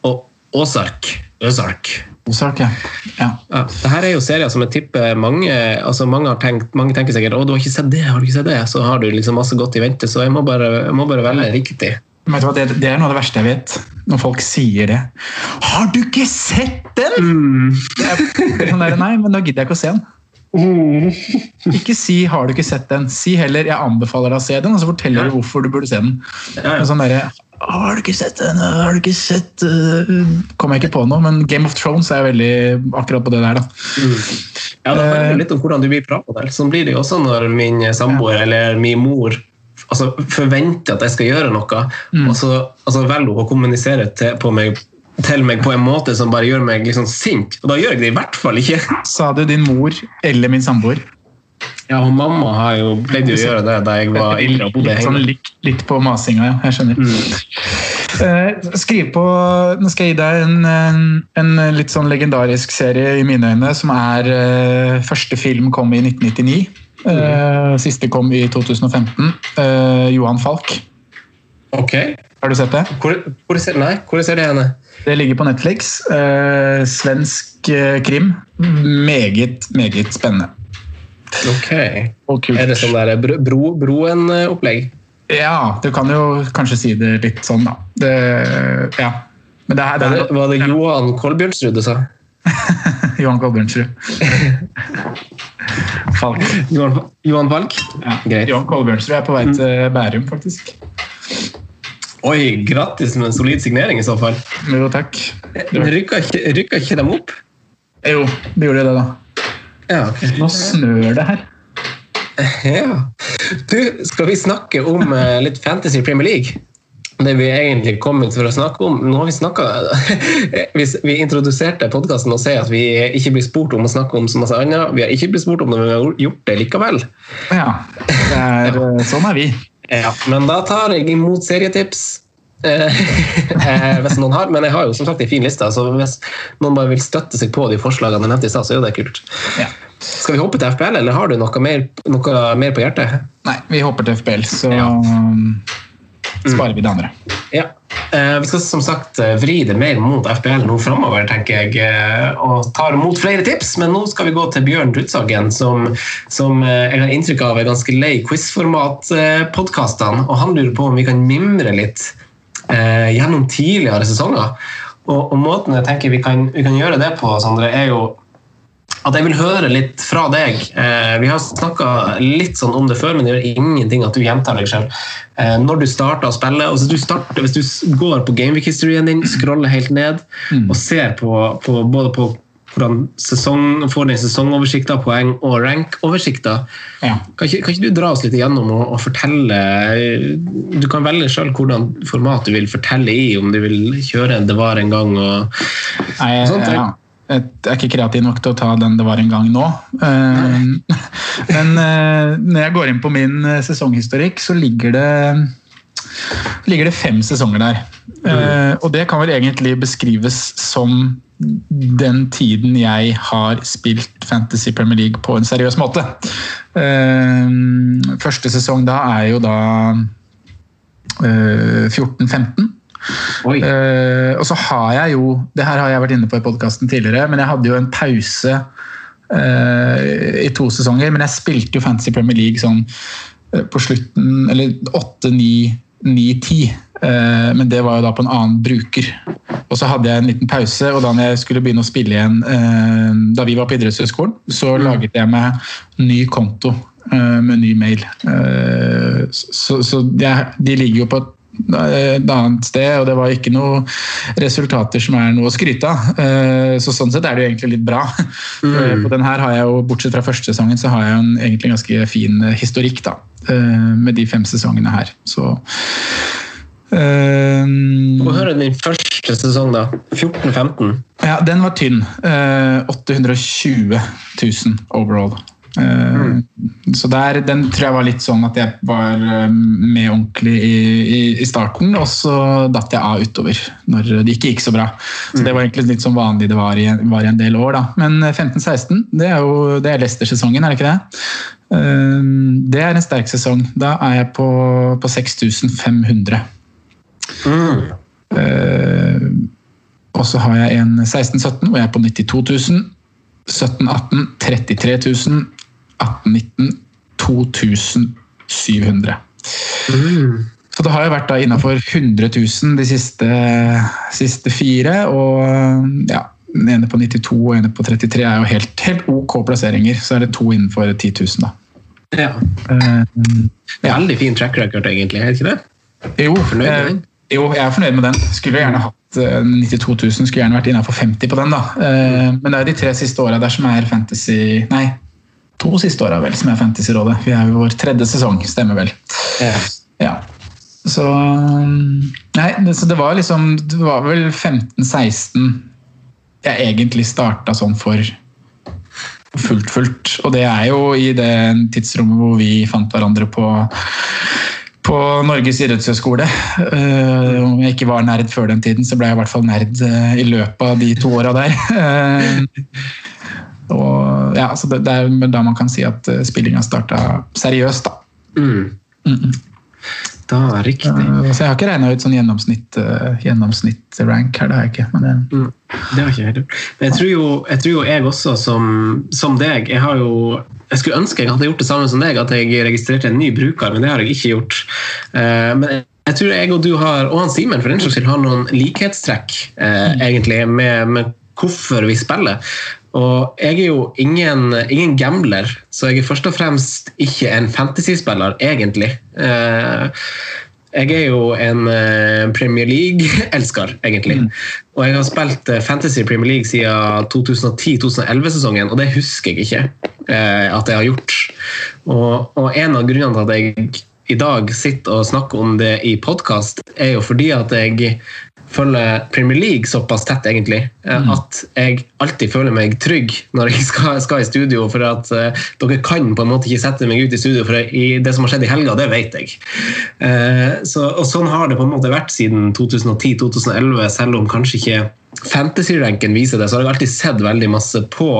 og Ozark. Ozark. Ozark, ja. ja. Dette er jo serier som jeg tipper mange altså mange, har tenkt, mange tenker sikkert å du har ikke sett det, har du ikke sett det? Så har du liksom masse godt i vente, så jeg må bare, jeg må bare velge riktig. Det, det, er noe av det verste jeg vet, når folk sier det. 'Har du ikke sett den?!' Mm. Det er, sånn der, Nei, men da gidder jeg ikke å se den. Mm. Ikke si 'har du ikke sett den', si heller 'jeg anbefaler deg å se den', og så forteller du hvorfor du burde se den. Sånn der, har du ikke sett den? Har du ikke sett uh... Kommer jeg ikke på noe, men Game of Thrones er veldig akkurat på det der. da. Mm. Ja, Det handler litt om hvordan du blir bra på det. Sånn blir det jo også når min samboer eller min mor altså, forventer at jeg skal gjøre noe, mm. og så altså, velger hun å kommunisere til, meg, til meg på en måte som bare gjør meg liksom sint. Og da gjør jeg det i hvert fall ikke. Sa du din mor eller min samboer? Ja, og mamma har jo pleid å gjøre det da jeg var ille og bodde hjemme. Sånn litt, litt, på masinga, ja. Jeg skjønner. Mm. Uh, skriv på Nå skal jeg gi deg en, en, litt sånn legendarisk serie i mine øyne, som er uh, Første film kom i 1999. Uh, mm. Siste kom i 2015. Johan Falk. Ok. Har du sett det? Hvor, hvor ser, nei, hvor ser det henne? Det ligger på Netflix. svensk krim. Meget, meget spennende. Ok. Er det sånn der bro, Broen-opplegg? Ja, du kan jo kanskje si det litt sånn, da. Det, ja. Men det her, det er, var det Johan Kolbjørnsrud du sa? Johan Kolbjørnsrud. Falk. Johan, Johan Falk? Ja. Greit. Johan Kolbjørnsrud er på vei til Bærum, faktisk. Oi, grattis med en solid signering i så fall. Jo, takk. Rykka ikke, ikke dem opp? Jo, det gjorde det, da. Ja, okay. Nå snør det her. Ja. Du, skal vi snakke om uh, litt Fantasy Premier League? Det vi egentlig kom hit for å snakke om Nå har vi snakka vi introduserte podkasten og sier at vi ikke blir spurt om å snakke om så masse annet, vi har ikke blitt spurt om det, men vi har gjort det likevel. Ja, det er, eh, sånn er vi. Ja, men da tar jeg imot serietips. Eh, hvis noen har, Men jeg har jo som sagt en fin liste, så hvis noen bare vil støtte seg på de forslagene jeg nevnte i stad, så er jo det kult. Ja. Skal vi hoppe til FPL, eller har du noe mer, noe mer på hjertet? Nei, vi hopper til FPL, så ja. Sparer vi det andre. Ja. Eh, vi skal som sagt eh, vri det mer mot FBL nå framover, tenker jeg, og tar imot flere tips. Men nå skal vi gå til Bjørn Rudsagen, som, som jeg har inntrykk av er ganske lei quizformat-podkastene. Og han lurer på om vi kan mimre litt eh, gjennom tidligere sesonger. Og, og, måten jeg tenker vi kan, vi kan gjøre det på, Sondre, er jo at jeg vil høre litt fra deg. Eh, vi har snakka litt sånn om det før, men det gjør ingenting at du gjentar deg selv. Eh, når du starter å spille, altså du starter, Hvis du går på gameweek-historien din, scroller helt ned mm. og ser på, på, både på hvordan sesong, får den sesongoversikter, poeng og rank-oversikter. Ja. Kan, kan, ikke, du dra oss litt igjennom og, og fortelle Du kan velge sjøl hvordan format du vil fortelle i, om du vil kjøre en Det var en gang og, og sånt. Ja. Jeg er ikke kreativ nok til å ta den det var en gang nå. Eh, men eh, når jeg går inn på min eh, sesonghistorikk, så ligger det ligger det fem sesonger der. Eh, og det kan vel egentlig beskrives som den tiden jeg har spilt Fantasy Premier League på en seriøs måte. Eh, første sesong da er jo da eh, 14-15. Eh, og så har jeg jo Det her har jeg vært inne på i podkasten tidligere, men jeg hadde jo en pause uh, i to sesonger. Men jeg spilte jo Fantasy Premier League sånn uh, på slutten Eller 8, 9, 9, 10. Eh, men det var jo da på en annen bruker. Og så hadde jeg en liten pause, og da jeg skulle begynne å spille igjen da vi var på idrettshøyskolen, så laget jeg meg ny konto med ny mail. Så så jeg, de ligger jo på et et annet sted, og det var ikke noe resultater som er noe å skryte av. Eh, Så sånn sett er det jo egentlig litt bra. Mm. På den her har jeg jo, Bortsett fra første sesongen, så har jeg jo en egentlig ganske fin eh, historikk da, eh, med de fem sesongene her. Så Um, Få høre din første sesong, da. 14-15. Ja, den var tynn. Eh, 820 000 overall. Eh, Så der, den tror jeg var litt sånn at jeg var eh, med ordentlig i, i, i starten, og så datt jeg av utover når det ikke gikk så bra. Så Det var egentlig litt som vanlig det var i, var i en del år. da. Men eh, 15-16, det er jo det er Leicester-sesongen, er det ikke det? Eh, Det er en sterk sesong. Da er jeg på, på 6500. Eh, og så har jeg en 16-17 hvor jeg er på 92 000. 17-18 33 000. 18-19 2700. Så det har jo vært da innafor 100 000 de siste, siste fire. Og ja, den ene på 92 og den ene på 33 er jo helt, helt ok plasseringer. Så er det to innenfor 10 000, da. Ja. Eh, Veldig fin track record, egentlig. Er det ikke det? Jo, Fornøyd med eh, den? jo, jeg er fornøyd med den. Skulle gjerne hatt eh, 92 000, skulle gjerne vært innafor 50 på den. da. Eh, Men det er jo de tre siste åra der som er fantasy Nei, to siste åra vel som er Fantasyrådet. Vi er jo vår tredje sesong, stemmer vel. Ja. Så Nei, det, så det var liksom Det var vel 15-16 jeg egentlig starta sånn for fullt, fullt. Og det er jo i det tidsrommet hvor vi fant hverandre på på Norges idrettshøgskole. Uh, om jeg ikke var nerd før den tiden, så ble jeg i hvert fall nerd uh, i løpet av de to åra der. Eh, og ja, så det, det er da man kan si at uh, spillinga starta seriøst, da. Mm. Mm. Da, riktig. Eh, så jeg har ikke regna ut sånn gjennomsnitt, uh, gjennomsnitt-rank her, det har jeg ikke. Men det, Mm. Det har ikke jeg heller. Men jeg tror jo jeg, tror jo jeg også, som, som deg Jeg har jo jeg skulle ønske jeg hadde gjort det samme som deg, at jeg registrerte en ny bruker, men det har jeg ikke gjort. Eh, men jeg, jeg tror jeg og du har, og han Simen for den saks skyld, har noen likhetstrekk eh, egentlig med, med hvorfor vi spiller. Og jeg er jo ingen, ingen gambler, så jeg er først og fremst ikke en fantasyspiller, egentlig. Eh, jeg er jo en eh, Premier League-elsker, egentlig. Og jeg har spilt eh, Fantasy Premier League siden 2010-2011-sesongen, og det husker jeg ikke at jeg har gjort. Og, og en av grunnene til at jeg i dag sitter og snakker om det i podkast, er jo fordi at jeg følger Premier League såpass tett, egentlig, eh, at jeg alltid føler meg trygg når jeg skal, skal i studio. For at uh, dere kan på en måte ikke sette meg ut i studio, for i det som har skjedd i helga, det vet jeg. Uh, så, og sånn har det på en måte vært siden 2010-2011, selv om kanskje ikke fantasy-ranken viser det, så har jeg alltid sett veldig masse på,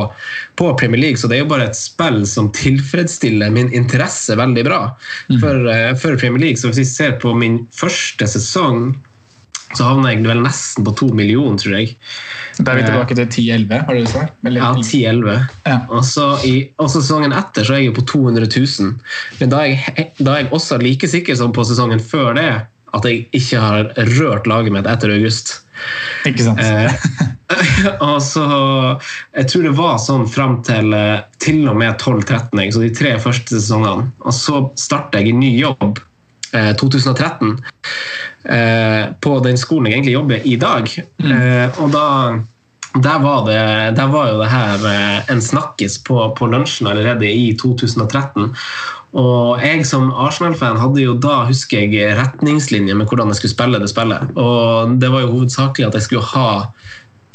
på Premier League. Så det er jo bare et spill som tilfredsstiller min interesse veldig bra for, uh, for Premier League. Så hvis vi ser på min første sesong så havna jeg vel nesten på to millioner, tror jeg. Da er vi tilbake til 10-11, har du sagt? Ja, 10-11. Ja. Og og sesongen etter så er jeg jo på 200 000. Men da er, jeg, da er jeg også like sikker som på sesongen før det at jeg ikke har rørt laget mitt etter august. Ikke sant? Eh, og så Jeg tror det var sånn fram til eh, til og med 12-13, så de tre første sesongene. Og så starter jeg i ny jobb eh, 2013 eh, på den skolen jeg egentlig jobber i dag. Mm. og da der var, det, der var jo det her eh, en snakkis på, på lunsjen allerede i 2013. Og jeg som Arsenal-fan hadde jo da, husker jeg, retningslinjer med hvordan jeg skulle spille det spillet. Og det var jo hovedsakelig at jeg skulle ha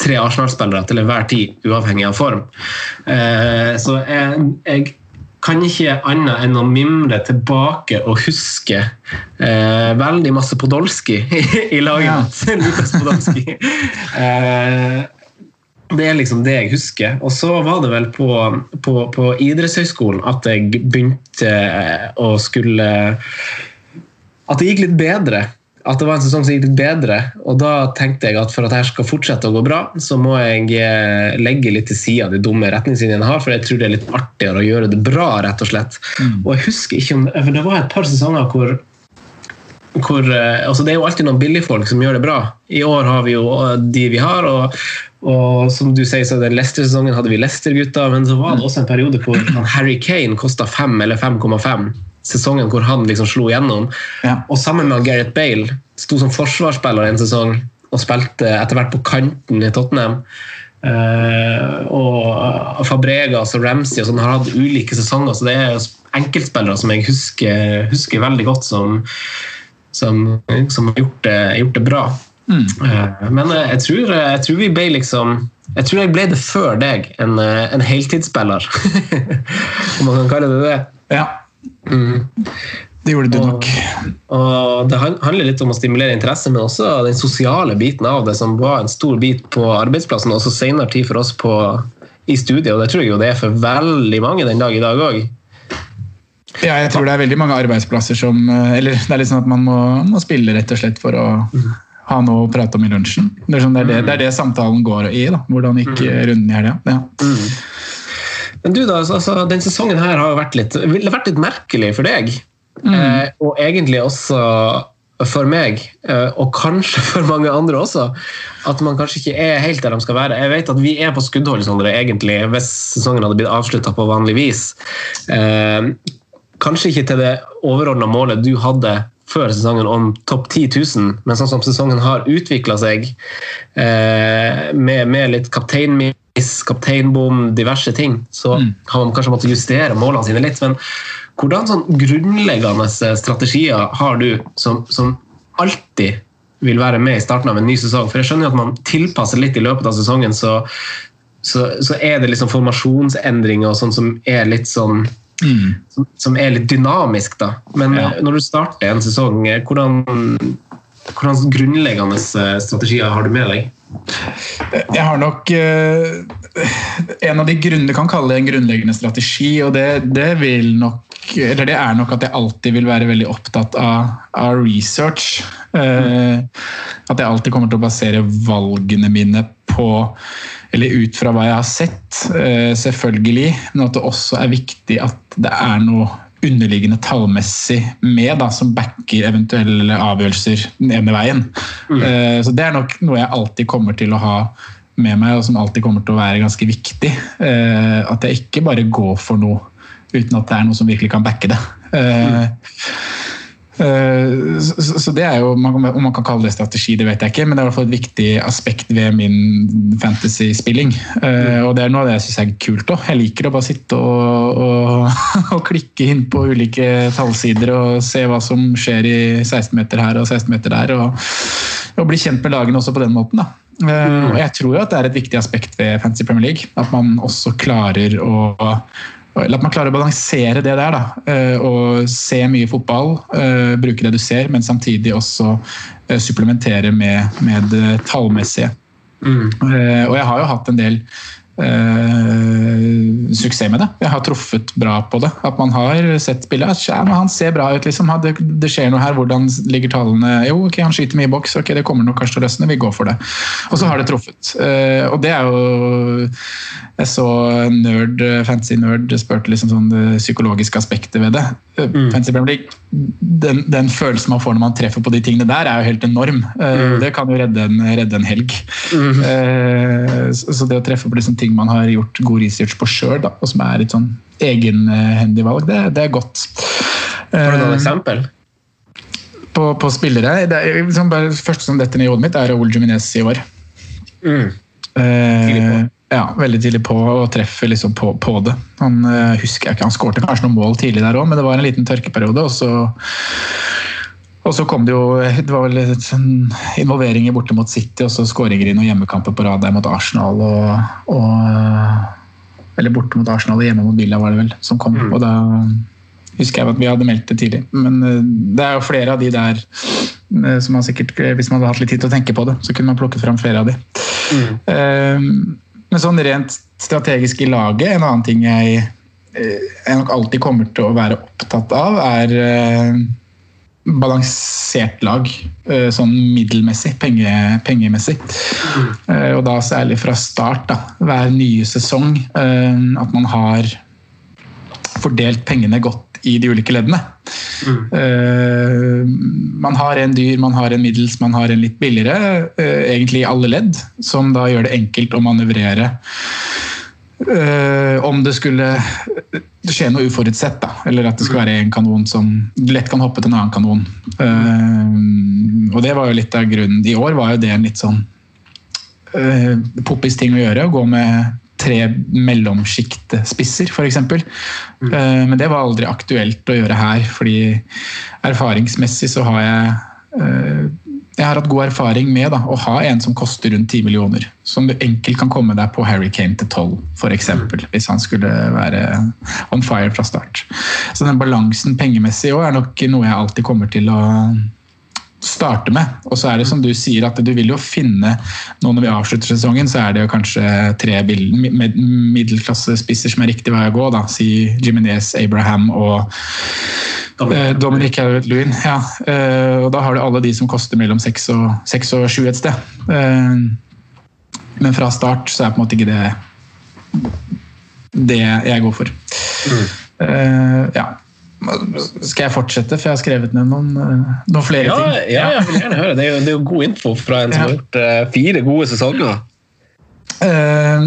tre Arsenal-spillere til enhver tid, uavhengig av form. Eh, så jeg, jeg kan ikke annet enn å mimre tilbake og huske eh, veldig masse Podolsky i laget. Ja. Lukas Podolsky. eh, det er liksom det jeg husker. Og så var det vel på, på, på idrettshøyskolen at jeg begynte å skulle At det gikk litt bedre at det var en sesong som gikk litt bedre. Og da tenkte jeg at for at dette skal fortsette å gå bra, så må jeg eh, legge litt til side de dumme retningslinjene jeg har, for jeg tror det er litt artigere å gjøre det bra, rett og slett. Mm. Og jeg husker ikke om For det var et par sesonger hvor hvor, eh, altså det er jo alltid noen billigfolk som gjør det bra. I år har vi jo eh, de vi har, og, og som du sier, så den Leicester-sesongen hadde vi Leicester-gutta, men så var det også en periode hvor Harry Kane kosta 5 eller 5,5 sesongen hvor han liksom slo gjennom. Ja. Og sammen med Gareth Bale sto som forsvarsspiller en sesong og spilte etter hvert på kanten i Tottenham. Uh, og Fabregas og Ramsey og sånn har hatt ulike sesonger, så det er enkeltspillere som jeg husker, husker veldig godt, som, som, som har gjort det, gjort det bra. Mm. Uh, men jeg, tror, jeg, tror, vi ble liksom Jeg tror jeg ble det før deg, en, en heltidsspiller. Om man kan kalle det det. Ja. Mm. Det gjorde du nok. Og Det handler litt om å stimulere interesse, men også den sosiale biten av det, som var en stor bit på arbeidsplassen, og også senere tid for oss på, i studiet. Og det tror jeg jo det er for veldig mange den dag i dag òg. Ja, jeg tror det er veldig mange arbeidsplasser som Eller det er litt sånn at man må, må spille rett og slett for å ha noe å prate om i lunsjen. Det er, sånn, det, er det, det, er det samtalen går i. da, Hvordan gikk mm. runden i helga? Ja. Mm. Men du da, altså, Den sesongen her har vært litt, vært litt merkelig for deg. Mm. Eh, og egentlig også for meg, eh, og kanskje for mange andre også, at man kanskje ikke er helt der de skal være. Jeg vet at vi er på skuddhold Sondre, egentlig, hvis sesongen hadde blitt avslutta på vanlig vis. Eh, kanskje ikke til det overordna målet du hadde før sesongen om topp 10 000, men sånn som sesongen har utvikla seg, eh, med, med, litt kapteinmiss, kapteinbom, diverse ting, så mm. har man kanskje måttet justere målene sine litt. men hvordan sånn grunnleggende strategier har du som, som, alltid vil være med i starten av en ny sesong? For jeg skjønner at man tilpasser litt i løpet av sesongen, så, så, så er det liksom formasjonsendringer og sånn som er litt sånn mm. som, som, er litt dynamisk, da. Men ja. når du starter en sesong, hvordan, hvordan grunnleggende strategier har du med deg? Jeg har nok En av de grunnene kan kalle en grunnleggende strategi, og det, det, nok eller det er nok at jeg alltid vil være veldig opptatt av, av research. Mm. at jeg alltid kommer til å basere valgene mine på eller ut fra hva jeg har sett, uh, selvfølgelig. Men at det også er viktig at det er noe underliggende tallmessig med da, som backer eventuelle avgjørelser den ene veien. Mm. Uh, så Det er nok noe jeg alltid kommer til å ha med meg, og som alltid kommer til å være ganske viktig. Uh, at jeg ikke bare går for noe uten at det er noe som virkelig kan backe det. Uh, så, så, det er jo, Om man kan kalle det strategi, det vet jeg ikke, men det er i hvert fall et viktig aspekt ved min fantasy-spilling. Uh, og det er noe av det jeg syns er kult òg. Jeg liker å bare sitte og, og, og, klikke inn på ulike tallsider og se hva som skjer i 16 meter her og 16 meter der. Og, og bli kjent med lagene også på den måten. da. Uh, og jeg tror jo at det er et viktig aspekt ved Fantasy Premier League. At man også klarer å La meg klare å balansere det der. da, eh, Og se mye fotball, eh, bruke det du ser, men samtidig også eh, supplementere med, med det tallmessige. Mm. Og jeg har jo hatt en del uh, suksess med det. Jeg har truffet bra på det. At man har sett spillet. Ja, han ser bra ut, liksom. Det, det, skjer noe her. Hvordan ligger tallene? Jo, ok, han skyter mye i boks. Ok, det kommer nok kanskje til å løsne. Vi går for det. Og så har det truffet. Uh, og det er jo Jeg så nerd, fancy nerd spurte liksom sånn det psykologiske aspektet ved det. Mm. Premier League, den, den, følelsen man får når man treffer på de tingene der, er jo helt enorm. Uh, mm. Det kan jo redde en, redde en helg. Mm. så, så det å treffe på liksom ting man har gjort god research på sjøl, og som er et sånn egenhendig valg, det, det, er godt. Har du noen uh, eksempel? På, på, spillere det er, liksom, bare, første som detter ned i hodet mitt, er Raúl Jiminez i år. Mm. Uh, ja, veldig tidlig på og treffer liksom på, på, det. Han uh, husker jeg ikke, han skårte kanskje noen mål tidlig der òg, men det var en liten tørkeperiode. og så og så kom det jo det var vel sånn involveringer borte mot City og så skåringer i noen hjemmekamper på rad der mot Arsenal. og, og Eller borte mot Arsenal og hjemme mot Villa, var det vel, som kom. Og da husker jeg at vi hadde meldt det tidlig. Men eh, det er jo flere av de der eh, som man sikkert, hvis man hadde hatt litt tid til å tenke på det, så kunne man plukket fram flere av de. Eh, Men sånn rent strategisk i laget, en annen ting jeg, eh, jeg nok alltid kommer til å være opptatt av, er eh, balansert lag. eh, Sånn middelmessig, penge, pengemessig. Og da særlig fra start, da, hver nye sesong. At man har fordelt pengene godt i de ulike leddene. Eh, man har en dyr, man har en middels, man har en litt billigere. eh, egentlig i alle ledd, som da gjør det enkelt å manøvrere. Uh, om det skulle skje noe uforutsett, da. Eller at det skulle være en kanon som lett kan hoppe til en annen kanon. Og det var jo litt av grunnen. I år var jo det en litt sånn poppis ting å gjøre. Å gå med tre mellomsjiktspisser, f.eks. Mm. men det var aldri aktuelt å gjøre her, fordi erfaringsmessig så har jeg uh, jeg har hatt god erfaring med da, å ha en som koster rundt 10 millioner. Som du enkelt kan komme deg på Harry Kane til 12, f.eks. Hvis han skulle være on fire fra start. Så den balansen pengemessig òg er nok noe jeg alltid kommer til å starte med. Og så er det som du sier, at du vil jo finne nå når vi avslutter sesongen, så er det jo kanskje tre middelklassespisser som er riktig vei å gå. da, Si Jiminez, Abraham og eh, Dominic Calvert-Lewin. Ja. eh, og da har du alle de som koster mellom seks og, seks og sju et sted. Eh, men fra start så er på en måte ikke det det jeg går for. Eh, ja. Skal jeg fortsette, for jeg har skrevet ned noen, eh, noen flere Ja, ting? ja, jeg vil gjerne høre. Det er jo, det er jo god info fra en som har gjort eh, fire gode sesonger. Eh,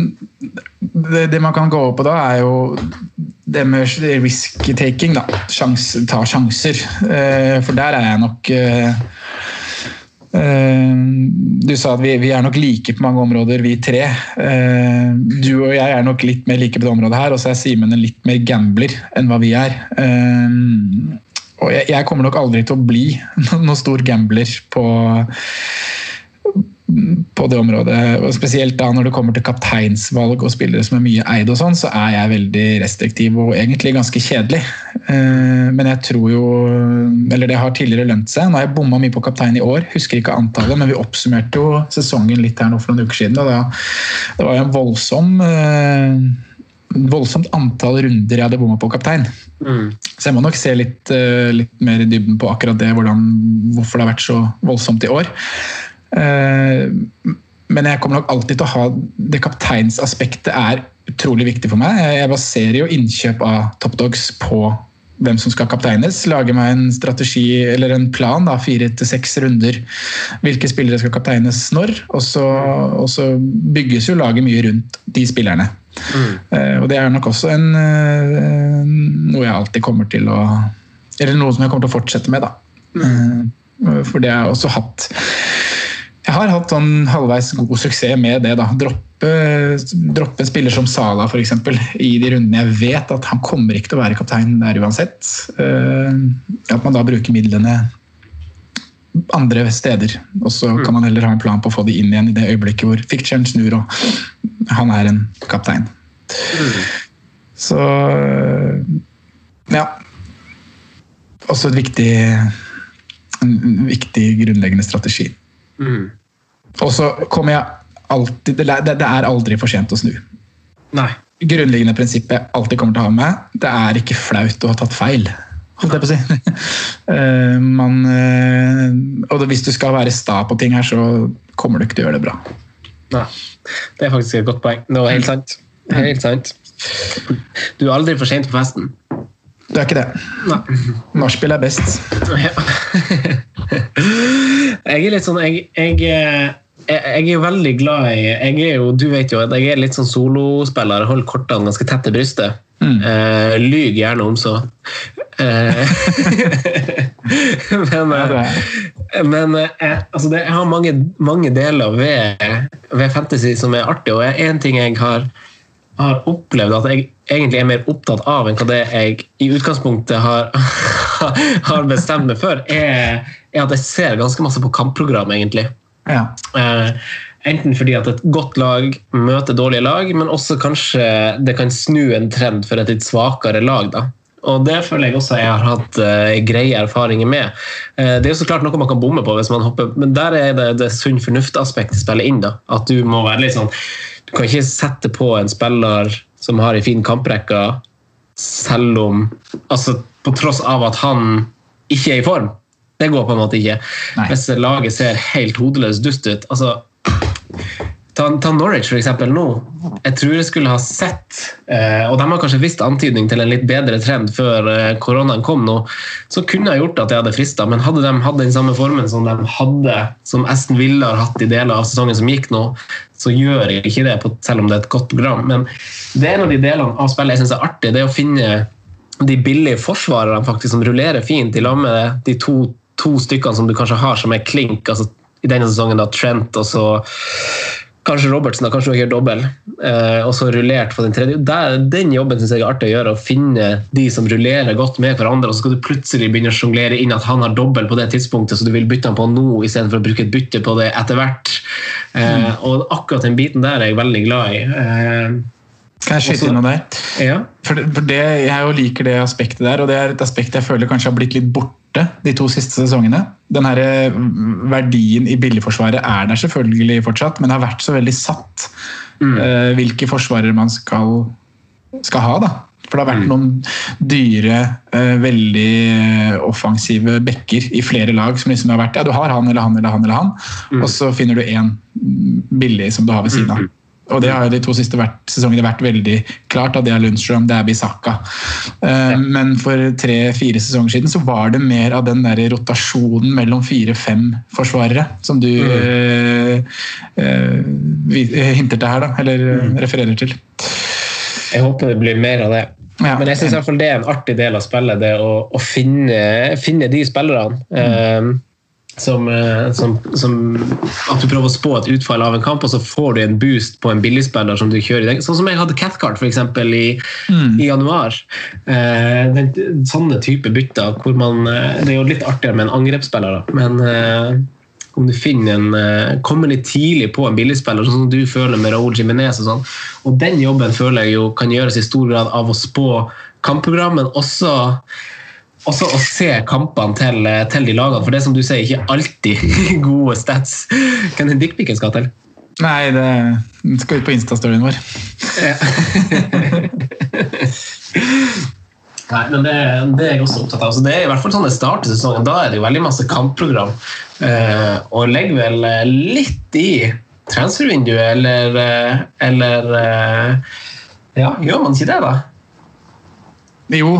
det, det man kan gå over på da, er jo det med risk-taking. da. Sjans, ta sjanser. For der er jeg nok Du sa at vi, vi er nok like på mange områder, vi tre. Eh, du og jeg er nok litt mer like på det området her, og så er Simen en litt mer gambler enn hva vi er. Eh, og jeg, jeg kommer nok aldri til å bli noen stor gambler på på det området, og spesielt da når det kommer til kapteinsvalg og spillere som er mye eid, og sånn, så er jeg veldig restriktiv og egentlig ganske kjedelig. Eh, Men jeg tror jo Eller det har tidligere lønt seg. Nå har jeg bomma mye på kaptein i år, husker ikke antallet, men vi oppsummerte jo sesongen litt her nå for noen uker siden. og da, Det var jo en voldsom eh, voldsomt antall runder jeg hadde bomma på kaptein. Så jeg må nok se litt, eh, litt mer i dybden på akkurat det, hvordan, hvorfor det har vært så voldsomt i år. Eh, Men jeg kommer nok alltid til å ha det kapteinsaspektet er utrolig viktig for meg. Jeg- baserer jo innkjøp av Top Dogs på hvem som skal kapteines. Lager meg en strategi eller en plan, da, fire til seks runder. Hvilke spillere skal kapteines når. Og så, og så bygges jo laget mye rundt de spillerne. Eh, Og det er nok også en, eh, noe jeg alltid kommer til å Eller noe som jeg kommer til å fortsette med, da. Eh, For det har jeg også hatt Jeg har hatt sånn halvveis god suksess med det. da. Droppe, droppe spiller som Sala for eksempel, i de rundene jeg vet at han kommer ikke til å være kaptein der uansett. Eh, At man da bruker midlene andre steder. Og så kan man heller ha en plan på å få de inn igjen i det øyeblikket hvor fiction snur og han er en kaptein. Så ja. Også et viktig, en viktig grunnleggende strategi. Og så kommer jeg alltid det er, det aldri for sent å snu. Nei. Grunnleggende prinsippet jeg alltid kommer til å ha med, det er ikke flaut å ha tatt feil. Holdt jeg på å si. Eh, man, eh, og hvis du skal være sta på ting her, så kommer du ikke til å gjøre det bra. Nei. Det er faktisk et godt poeng. Det var helt sant. Helt sant. Du er aldri for sent på festen. Det er ikke det. Nachspiel er best. Ja. Jeg er litt sånn Jeg, jeg, jeg, jeg er jo veldig glad i jeg er jo, Du vet jo at jeg er litt sånn solospiller. Holder kortene ganske tett til brystet. Eh, lyg gjerne om så. Uh, men uh, men altså det, jeg har mange, mange deler ved, ved fantasy som er artig, og en ting jeg har, har opplevd at jeg egentlig er mer opptatt av enn hva det jeg i utgangspunktet har, har bestemt meg for, er, er at jeg ser ganske masse på kampprogram, egentlig. Ja. Eh, Enten fordi at et godt lag møter dårlige lag, men også kanskje det kan snu en trend for et litt svakere lag. da. Og Det føler jeg også jeg har hatt uh, greie erfaringer med. Uh, det er jo så klart noe man kan bomme på, hvis man hopper, men der er det det sunn fornuft-aspektet spiller inn. da. At Du må være litt sånn, du kan ikke sette på en spiller som har en fin kamprekke, selv om altså På tross av at han ikke er i form. Det går på en måte ikke. Nei. Hvis laget ser helt hodeløst dust ut. altså Ta, ta Norwich for eksempel nå. Jeg tror jeg skulle ha sett eh, Og de har kanskje visst antydning til en litt bedre trend før eh, koronaen kom nå. Så kunne jeg gjort at jeg hadde frista, men hadde de hatt den samme formen som de hadde, som Aston Villa har hatt i deler av sesongen som gikk nå, så gjør jeg ikke det, på, selv om det er et godt program. Men det er en av de delene av spillet jeg syns er artig. det er å finne de billige forsvarerne faktisk som rullerer fint i lag med de to, to stykkene som du kanskje har som er klink. altså I denne sesongen da Trent og så kanskje Robertsen da, kanskje gjør dobbel, eh, og så rullert på den tredje. Der, den jobben synes jeg er artig å gjøre, å finne de som rullerer godt med hverandre, og så skal du plutselig begynne å sjonglere inn at han har dobbel på det tidspunktet, så du vil bytte han på nå istedenfor å bruke et bytte på det etter hvert. Eh, og akkurat den biten der er jeg veldig glad i. Eh, Kan jeg skyte inn noe der? ja. For det, for det, jeg jo liker det aspektet der, og det er et aspekt jeg føler kanskje har blitt litt borte de to siste sesongene. Den her eh, verdien i billigforsvaret er der selvfølgelig fortsatt, men det har vært så veldig satt eh, hvilke forsvarere man skal, skal ha. da. For det har vært noen dyre, uh, veldig offensive backer i flere lag som liksom har vært ja, du har han eller han eller han, eller han, og så finner du én billig som du har ved siden av. Og det har jo de to siste vært, sesongene vært veldig klart. at Det er Lundstrøm, det er Bisaka. Uh, ja. Men for tre-fire sesonger siden så var det mer av den der rotasjonen mellom fire-fem forsvarere som du mm. uh, eh, hinter til her, da, eller mm. refererer til. Jeg håper det blir mer av det. Ja. Men jeg syns det er en artig del av spillet, det å, å finne, finne de spillerne. eh, som, eh, som, som At du prøver å spå et utfall av en kamp, og så får du en boost på en billigspiller som du kjører i den. Sånn som jeg hadde Cathcart eksempel, i, i januar. Eh, den, sånne type bytter hvor man eh, Det er jo litt artigere med en angrepsspiller, da. men eh, om du finner en, eh, kommer litt tidlig på en billigspiller, sånn som du føler med Raúl Jiménez. Og sånn. Og den jobben føler jeg jo kan gjøres i stor grad av å spå kampprogram, men også, også å se kampene til, eh, til de lagene. For det som du sier, ikke alltid gode stats. Hvem er dickpicen skal til? Nei, det skal ut på Insta-storyen vår. Nei, men det, det er jeg også opptatt av. Så det er i hvert fall sånn det starter sesongen. Da er det jo veldig masse kampprogram. Eh, og legger vel eh, litt i transfervinduet, eller, eh, eller Ja, gjør man ikke det, da? Jo.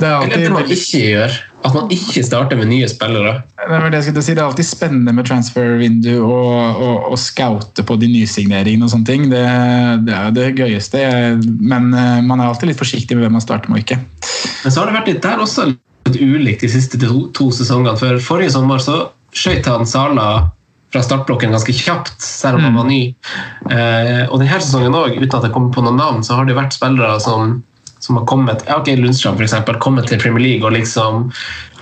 Det er Eller alltid det man ikke gjør. At man ikke starter med nye spillere. Det var det jeg skulle si. Det er alltid spennende med transfer-vindu og, og, og scoute på de nysigneringene og sånne ting. Det, det er jo det gøyeste. Men eh, man er alltid litt forsiktig med hvem man starter med og ikke. Men så har det vært litt der også litt ulikt de siste to, to sesongene. For forrige sommer så skøyt han Sala fra startblokken ganske kjapt, selv om han var ny. Eh, og denne sesongen òg, uten at det kommer på noen navn, så har det vært spillere som, som har kommet ja, ok, Lundstrøm for eksempel, kommet til Premier League og liksom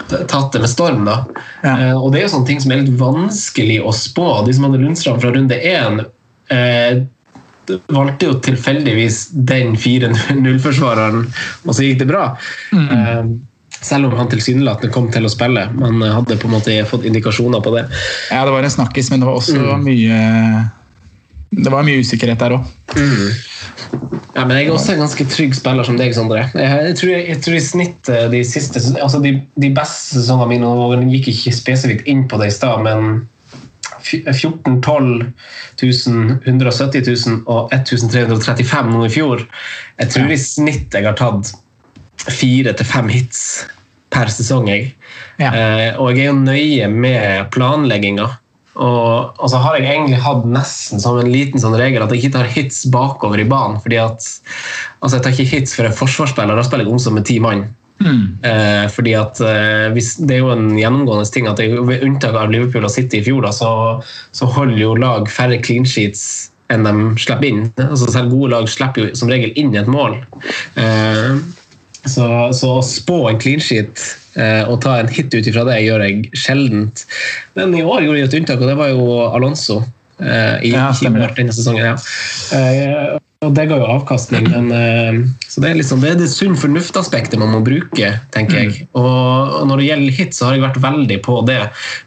tatt det med storm. da. Ja. Eh, og det er jo sånne ting som er litt vanskelig å spå. De som hadde Lundstrøm fra runde én, eh, valgte jo tilfeldigvis den 4-0-forsvareren, og så gikk det bra. Eh, selv om han tilsynelatende kom til å spille. Man hadde på en måte fått indikasjoner på det. Ja, det var en snakkis, men det var også mye Det var mye usikkerhet der òg. Ja, men jeg er også en ganske trygg spiller som deg, Sondre. Jeg, tror, jeg tror i snitt eh, de siste altså de, de beste sesongene mine og gikk ikke spesifikt inn på det i stad, men 14 12 000, 170 000 og 1335 nå i fjor. Jeg tror i snitt jeg har tatt fire til fem hits per sesong. Jeg. Ja. Eh, og jeg er jo nøye med planlegginga. Og, og så har jeg egentlig hatt nesten som en liten sånn regel at jeg ikke tar hits bakover i banen. fordi at altså Jeg tar ikke hits for en forsvarsspiller, da spiller jeg omsom med ti mann. Eh, fordi at eh, hvis, Det er jo en gjennomgående ting at jeg, ved unntak av Liverpool og City i fjor, da, så, så holder jo lag færre clean sheets enn de slipper inn. Altså Selv gode lag slipper jo som regel inn et mål. Eh, så, så spå en clean sheet eh, og ta en hit ut ifra det gjør jeg sjeldent. Men i år gjorde jeg et unntak, og det var jo Alonso. eh, i Ja, det. Denne sesongen. Ja. Eh, og det ga jo avkastning, men eh, så det er liksom, det er det sunn fornuft-aspektet man må bruke, tenker jeg. Mm. Og når det gjelder hit, så har jeg vært veldig på det.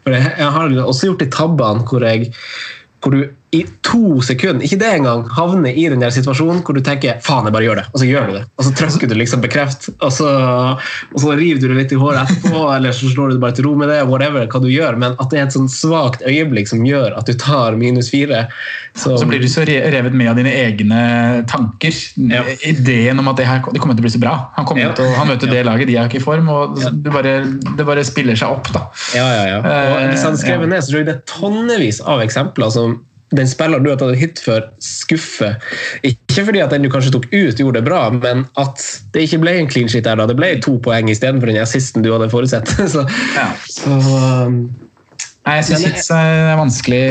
For jeg har også gjort de tabbene hvor jeg hvor du i to sekunder, ikke det engang, havner i den der situasjonen hvor du tenker faen, jeg bare gjør det, og så gjør du det. Og så trykker du liksom bekreft, og så, og så river du det litt i håret etterpå, eller så slår du det bare til ro med det, whatever hva du gjør, men at det er et sånn svakt øyeblikk som gjør at du tar minus fire. Så, Så blir du så revet med av dine egne tanker. Ja. Ideen om at det her det kommer til å bli så bra. Han kommer Ja. til å, han møter det laget, de er ikke i form. og det bare, Det bare spiller seg opp. da. Ja, ja, ja. Og hvis han skrev ned, så tror jeg det er tonnevis av eksempler som den spilleren du har tatt hit for, skuffer. Ikke fordi at den du kanskje tok ut, gjorde det bra, men at det ikke ble en clean shit der. da. Det ble to poeng istedenfor den assisten du hadde forutsett. Så, Ja. så um, Nei, Jeg syns hits er vanskelig,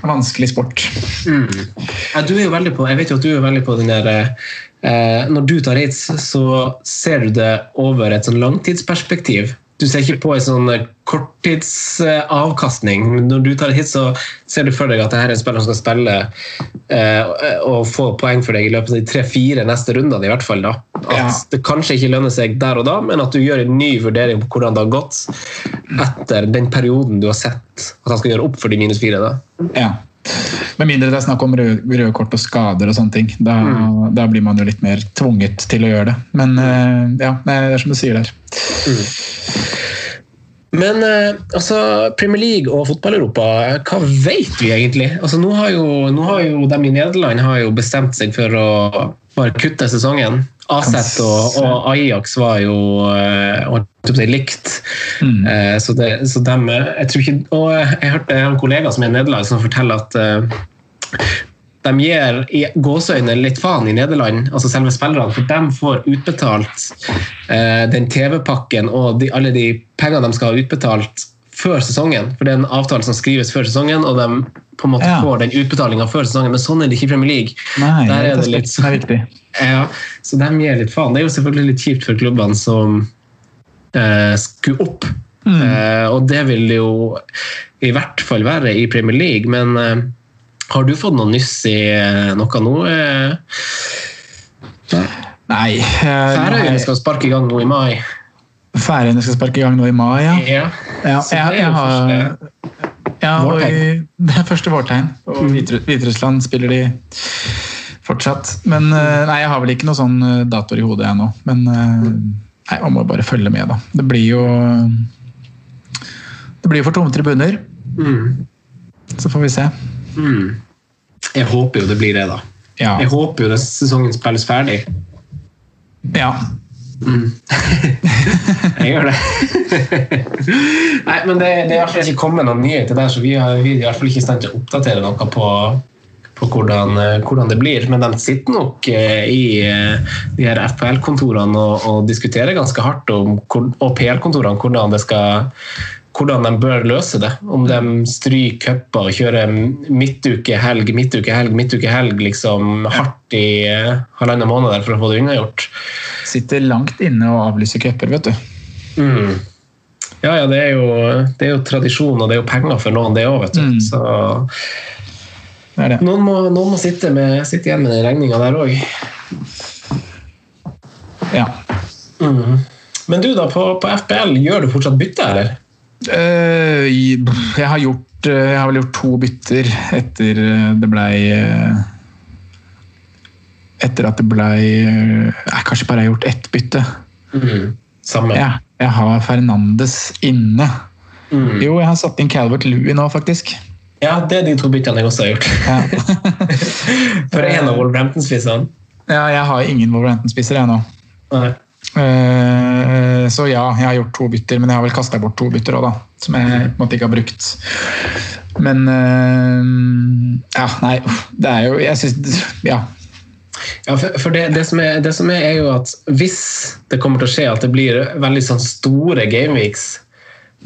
vanskelig sport. ja, du er jo veldig på, jeg vet jo at du er veldig på den der eh, Når du tar hits, så ser du det over et sånn langtidsperspektiv. Du ser ikke på en sånn korttidsavkastning. Men når du tar et hit, så ser du for deg at det her er en spiller som skal spille eh, og få poeng for deg i løpet av de tre-fire neste rundene. i hvert fall da. At Ja. det kanskje ikke lønner seg der og da, men at du gjør en ny vurdering på hvordan det har gått etter den perioden du har sett at han skal gjøre opp for de minus fire. da. Ja. Med mindre det er snakk om røde, rød kort og skader og sånne ting. Da, da blir man jo litt mer tvunget til å gjøre det. Men eh, ja, det er som du sier der. Men eh, altså, Premier League og fotball-Europa, hva vet vi egentlig? Altså, nå, har jo, nå har jo de i Nederland har jo bestemt seg for å bare kutte sesongen. Aset og, og Ajax var jo eh, likt. Mm. Eh, så, det, så dem, eh, jeg tror ikke, og jeg hørte en kollega som er i Nederland som forteller at eh, de gir i gåseøyne litt faen i Nederland, altså selve spillerne, for de får utbetalt eh, den TV-pakken og de, alle de pengene de skal ha utbetalt før sesongen. For det er en avtale som skrives før sesongen, og de på en måte Ja. får den utbetalinga før sesongen. Men sånn er det ikke i Premier League. Nei, Der er det litt så, ja, så de gir litt faen. Det er jo selvfølgelig litt kjipt for klubbene som eh, skulle opp. Eh, og det vil jo i hvert fall være i Premier League, men eh, har du fått noe nyss i eh, noe nå? Eh, Nei. eh, Færøyene skal sparke i gang nå i mai. Færøyene skal sparke i gang nå i mai, ja. Ja. Ja, jeg, jeg har, ja, i- det er første vårtegn. Og Hviteru- Hviterussland spiller de fortsatt. Men eh, nei, jeg har vel ikke noen sånn eh, datoer i hodet ennå. Men eh, nei, man må bare følge med, da. Det blir jo Det blir jo for tomme tribuner. Mm. Så får vi se. Mm. Jeg håper jo det blir det, da. Ja. Jeg håper jo det sesongen spilles ferdig. ja. Jeg gjør det. Nei, men det, det er i hvert fall ikke kommet noen nyheter der, så vi, har, vi er i hvert fall ikke i stand til å oppdatere noe på, på hvordan, eh, hvordan det blir. Men de sitter nok eh, i eh, de her FPL-kontorene og, og diskuterer ganske hardt om, og PL-kontorene hvordan det skal hvordan de bør løse det. Om de stryker cuper og kjører midtuke, helg, midtuke, helg, midtuke, helg liksom hardt i halvannen måned for å få det unnagjort. Sitter langt inne og avlyser cuper, vet du. Mm. Ja, ja, det er, jo, det er jo tradisjon, og det er jo penger for noen, det òg, vet du. Mm. Så Det det. noen må, noen må sitte, med, sitte igjen med den regninga der òg. Ja. Mm. Men du, da, på, på FPL, gjør du fortsatt bytte, eller? Uh, jeg har gjort eh, Jeg har vel gjort to bytter etter eh, det blei Etter at det blei eh, kanskje bare jeg har gjort ett bytte. Samme. Ja, jeg har Fernandes inne. Mm. Jo, jeg har satt inn Calvert Louie nå, faktisk. Ja, det er de to byttene jeg også har gjort. Ja, For en av Wolverhampton-spissene. ja jeg har ingen Wolverhampton-spisser, jeg nå. Nei. Eh, så ja, jeg har gjort to bytter, men jeg har vel kasta bort to bytter òg, da. Som jeg på en måte ikke har brukt. Men eh, Ja, nei, det er jo Jeg syns Ja. Ja, for, for det, det, som er, det som er, er jo at hvis det kommer til å skje at det blir veldig sånn store gameweeks,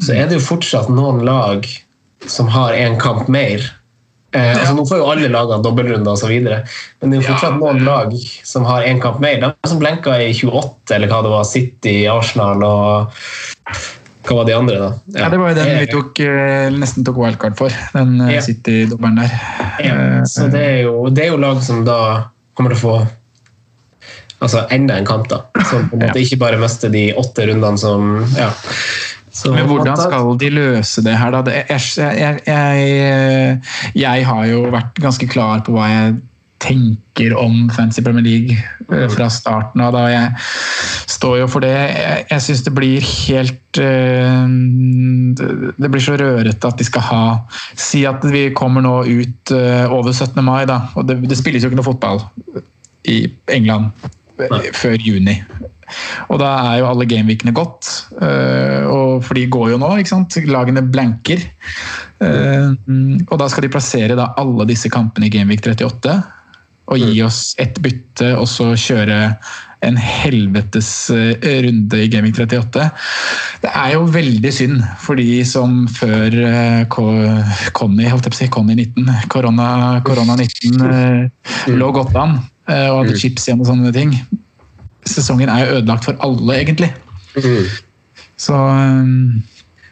så er det jo fortsatt noen lag som har én kamp mer. Eh, altså Nå får jo alle lagene dobbeltrunder osv., men det er jo fortsatt noen lag som har én kamp mer. De som blenka i 28, eller hva det var, City, Arsenal og hva var de andre, da? Ja, Det var jo den vi tok, eh, nesten tok wildcard for. Den eh, Ja. City-dobbelen der. Ja, Eh, så det er, jo, det er jo lag som da kommer til å få altså enda en kamp, da. Som på en måte ikke bare mister de åtte rundene som ja. Så, Men hvordan skal de løse det her, da? Jeg, jeg, jeg, jeg har jo vært ganske klar på hva jeg tenker om Fancy Premier League eh, fra starten av. da Jeg står jo for det. Jeg, jeg syns det blir helt eh, det, blir så rørete at de skal ha Si at vi kommer nå ut eh, over 17. mai, da. Og det, det spilles jo ikke noe fotball i England før juni. Og da er jo alle gameweekene gått, og for de går jo nå, ikke sant? Lagene blanker. Og da skal de plassere da alle disse kampene i Gameweek 38 og gi oss ett bytte, og så kjøre en helvetes øh, runde i Gaming 38. Det er jo veldig synd for de som før øh, Conny, holdt jeg på å si, Conny 19, korona, korona 19 øh, lå godt an og hadde chips igjen og sånne ting. Sesongen er jo ødelagt for alle, egentlig. Så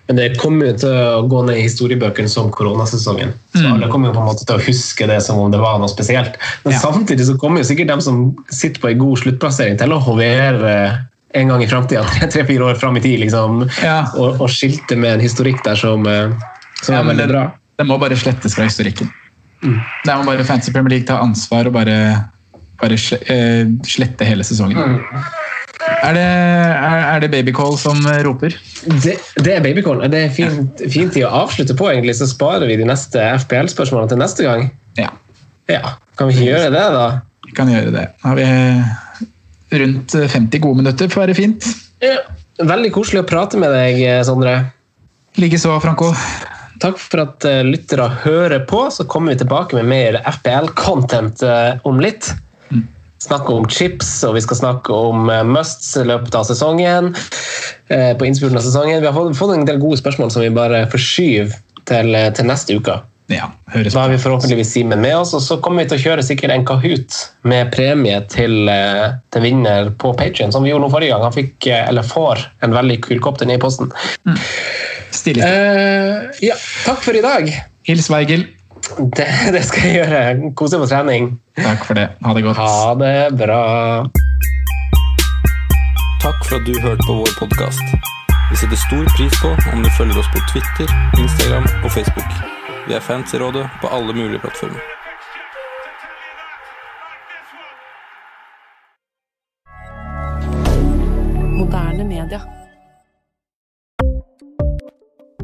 Men det kommer jo til å gå ned i historiebøkene som koronasesongen. Så Mm. alle kommer jo på en måte til å huske det som om det var noe spesielt. Men Ja. samtidig så kommer jo sikkert dem som sitter på en god sluttplassering til å hovere en gang i framtida, tre-fire år fram i tid, liksom, Ja. og, og skilte med en historikk der som, eh, som ja, er veldig det, bra. det må bare slettes fra historikken. Der må bare Fancy Premier League ta ansvar og bare, bare eh, slette hele sesongen. Er det, er, er det Babycall som roper? Det, det er babycall. Det er fint, fint tid å avslutte på, egentlig, så sparer vi de neste FPL-spørsmålene til neste gang. Ja, Ja, Kan vi ikke gjøre det, da? vi kan gjøre det. Da har vi rundt 50 gode minutter, får være fint. Ja. Veldig koselig å prate med deg, Sondre. Likeså, Franco. Takk for at lyttere hører på. Så kommer vi tilbake med mer FPL-content om litt. Snakke om chips, og vi skal snakke om uh, musts i løpet av sesongen. Uh, på innspurten av sesongen. Vi har fått, en del gode spørsmål som vi bare forskyver til, uh, til neste uke. Ja, Da har vi forhåpentligvis Simen med oss, og så kommer vi til å kjøre sikkert en Kahoot med premie til, til vinner på Patrion, som vi gjorde nå forrige gang. Han fikk, eller får, en veldig kul kopp til ned i posten. Stille. Uh, ja, takk for i dag. Hils Weigel. Det, det skal jeg gjøre. Kose på trening. Takk for det. Ha det godt. Ha det bra. Takk for at du hørte på vår podkast. Vi setter stor pris på om du følger oss på Twitter, Instagram og Facebook. Vi er fans i rådet på alle mulige plattformer. Moderne media.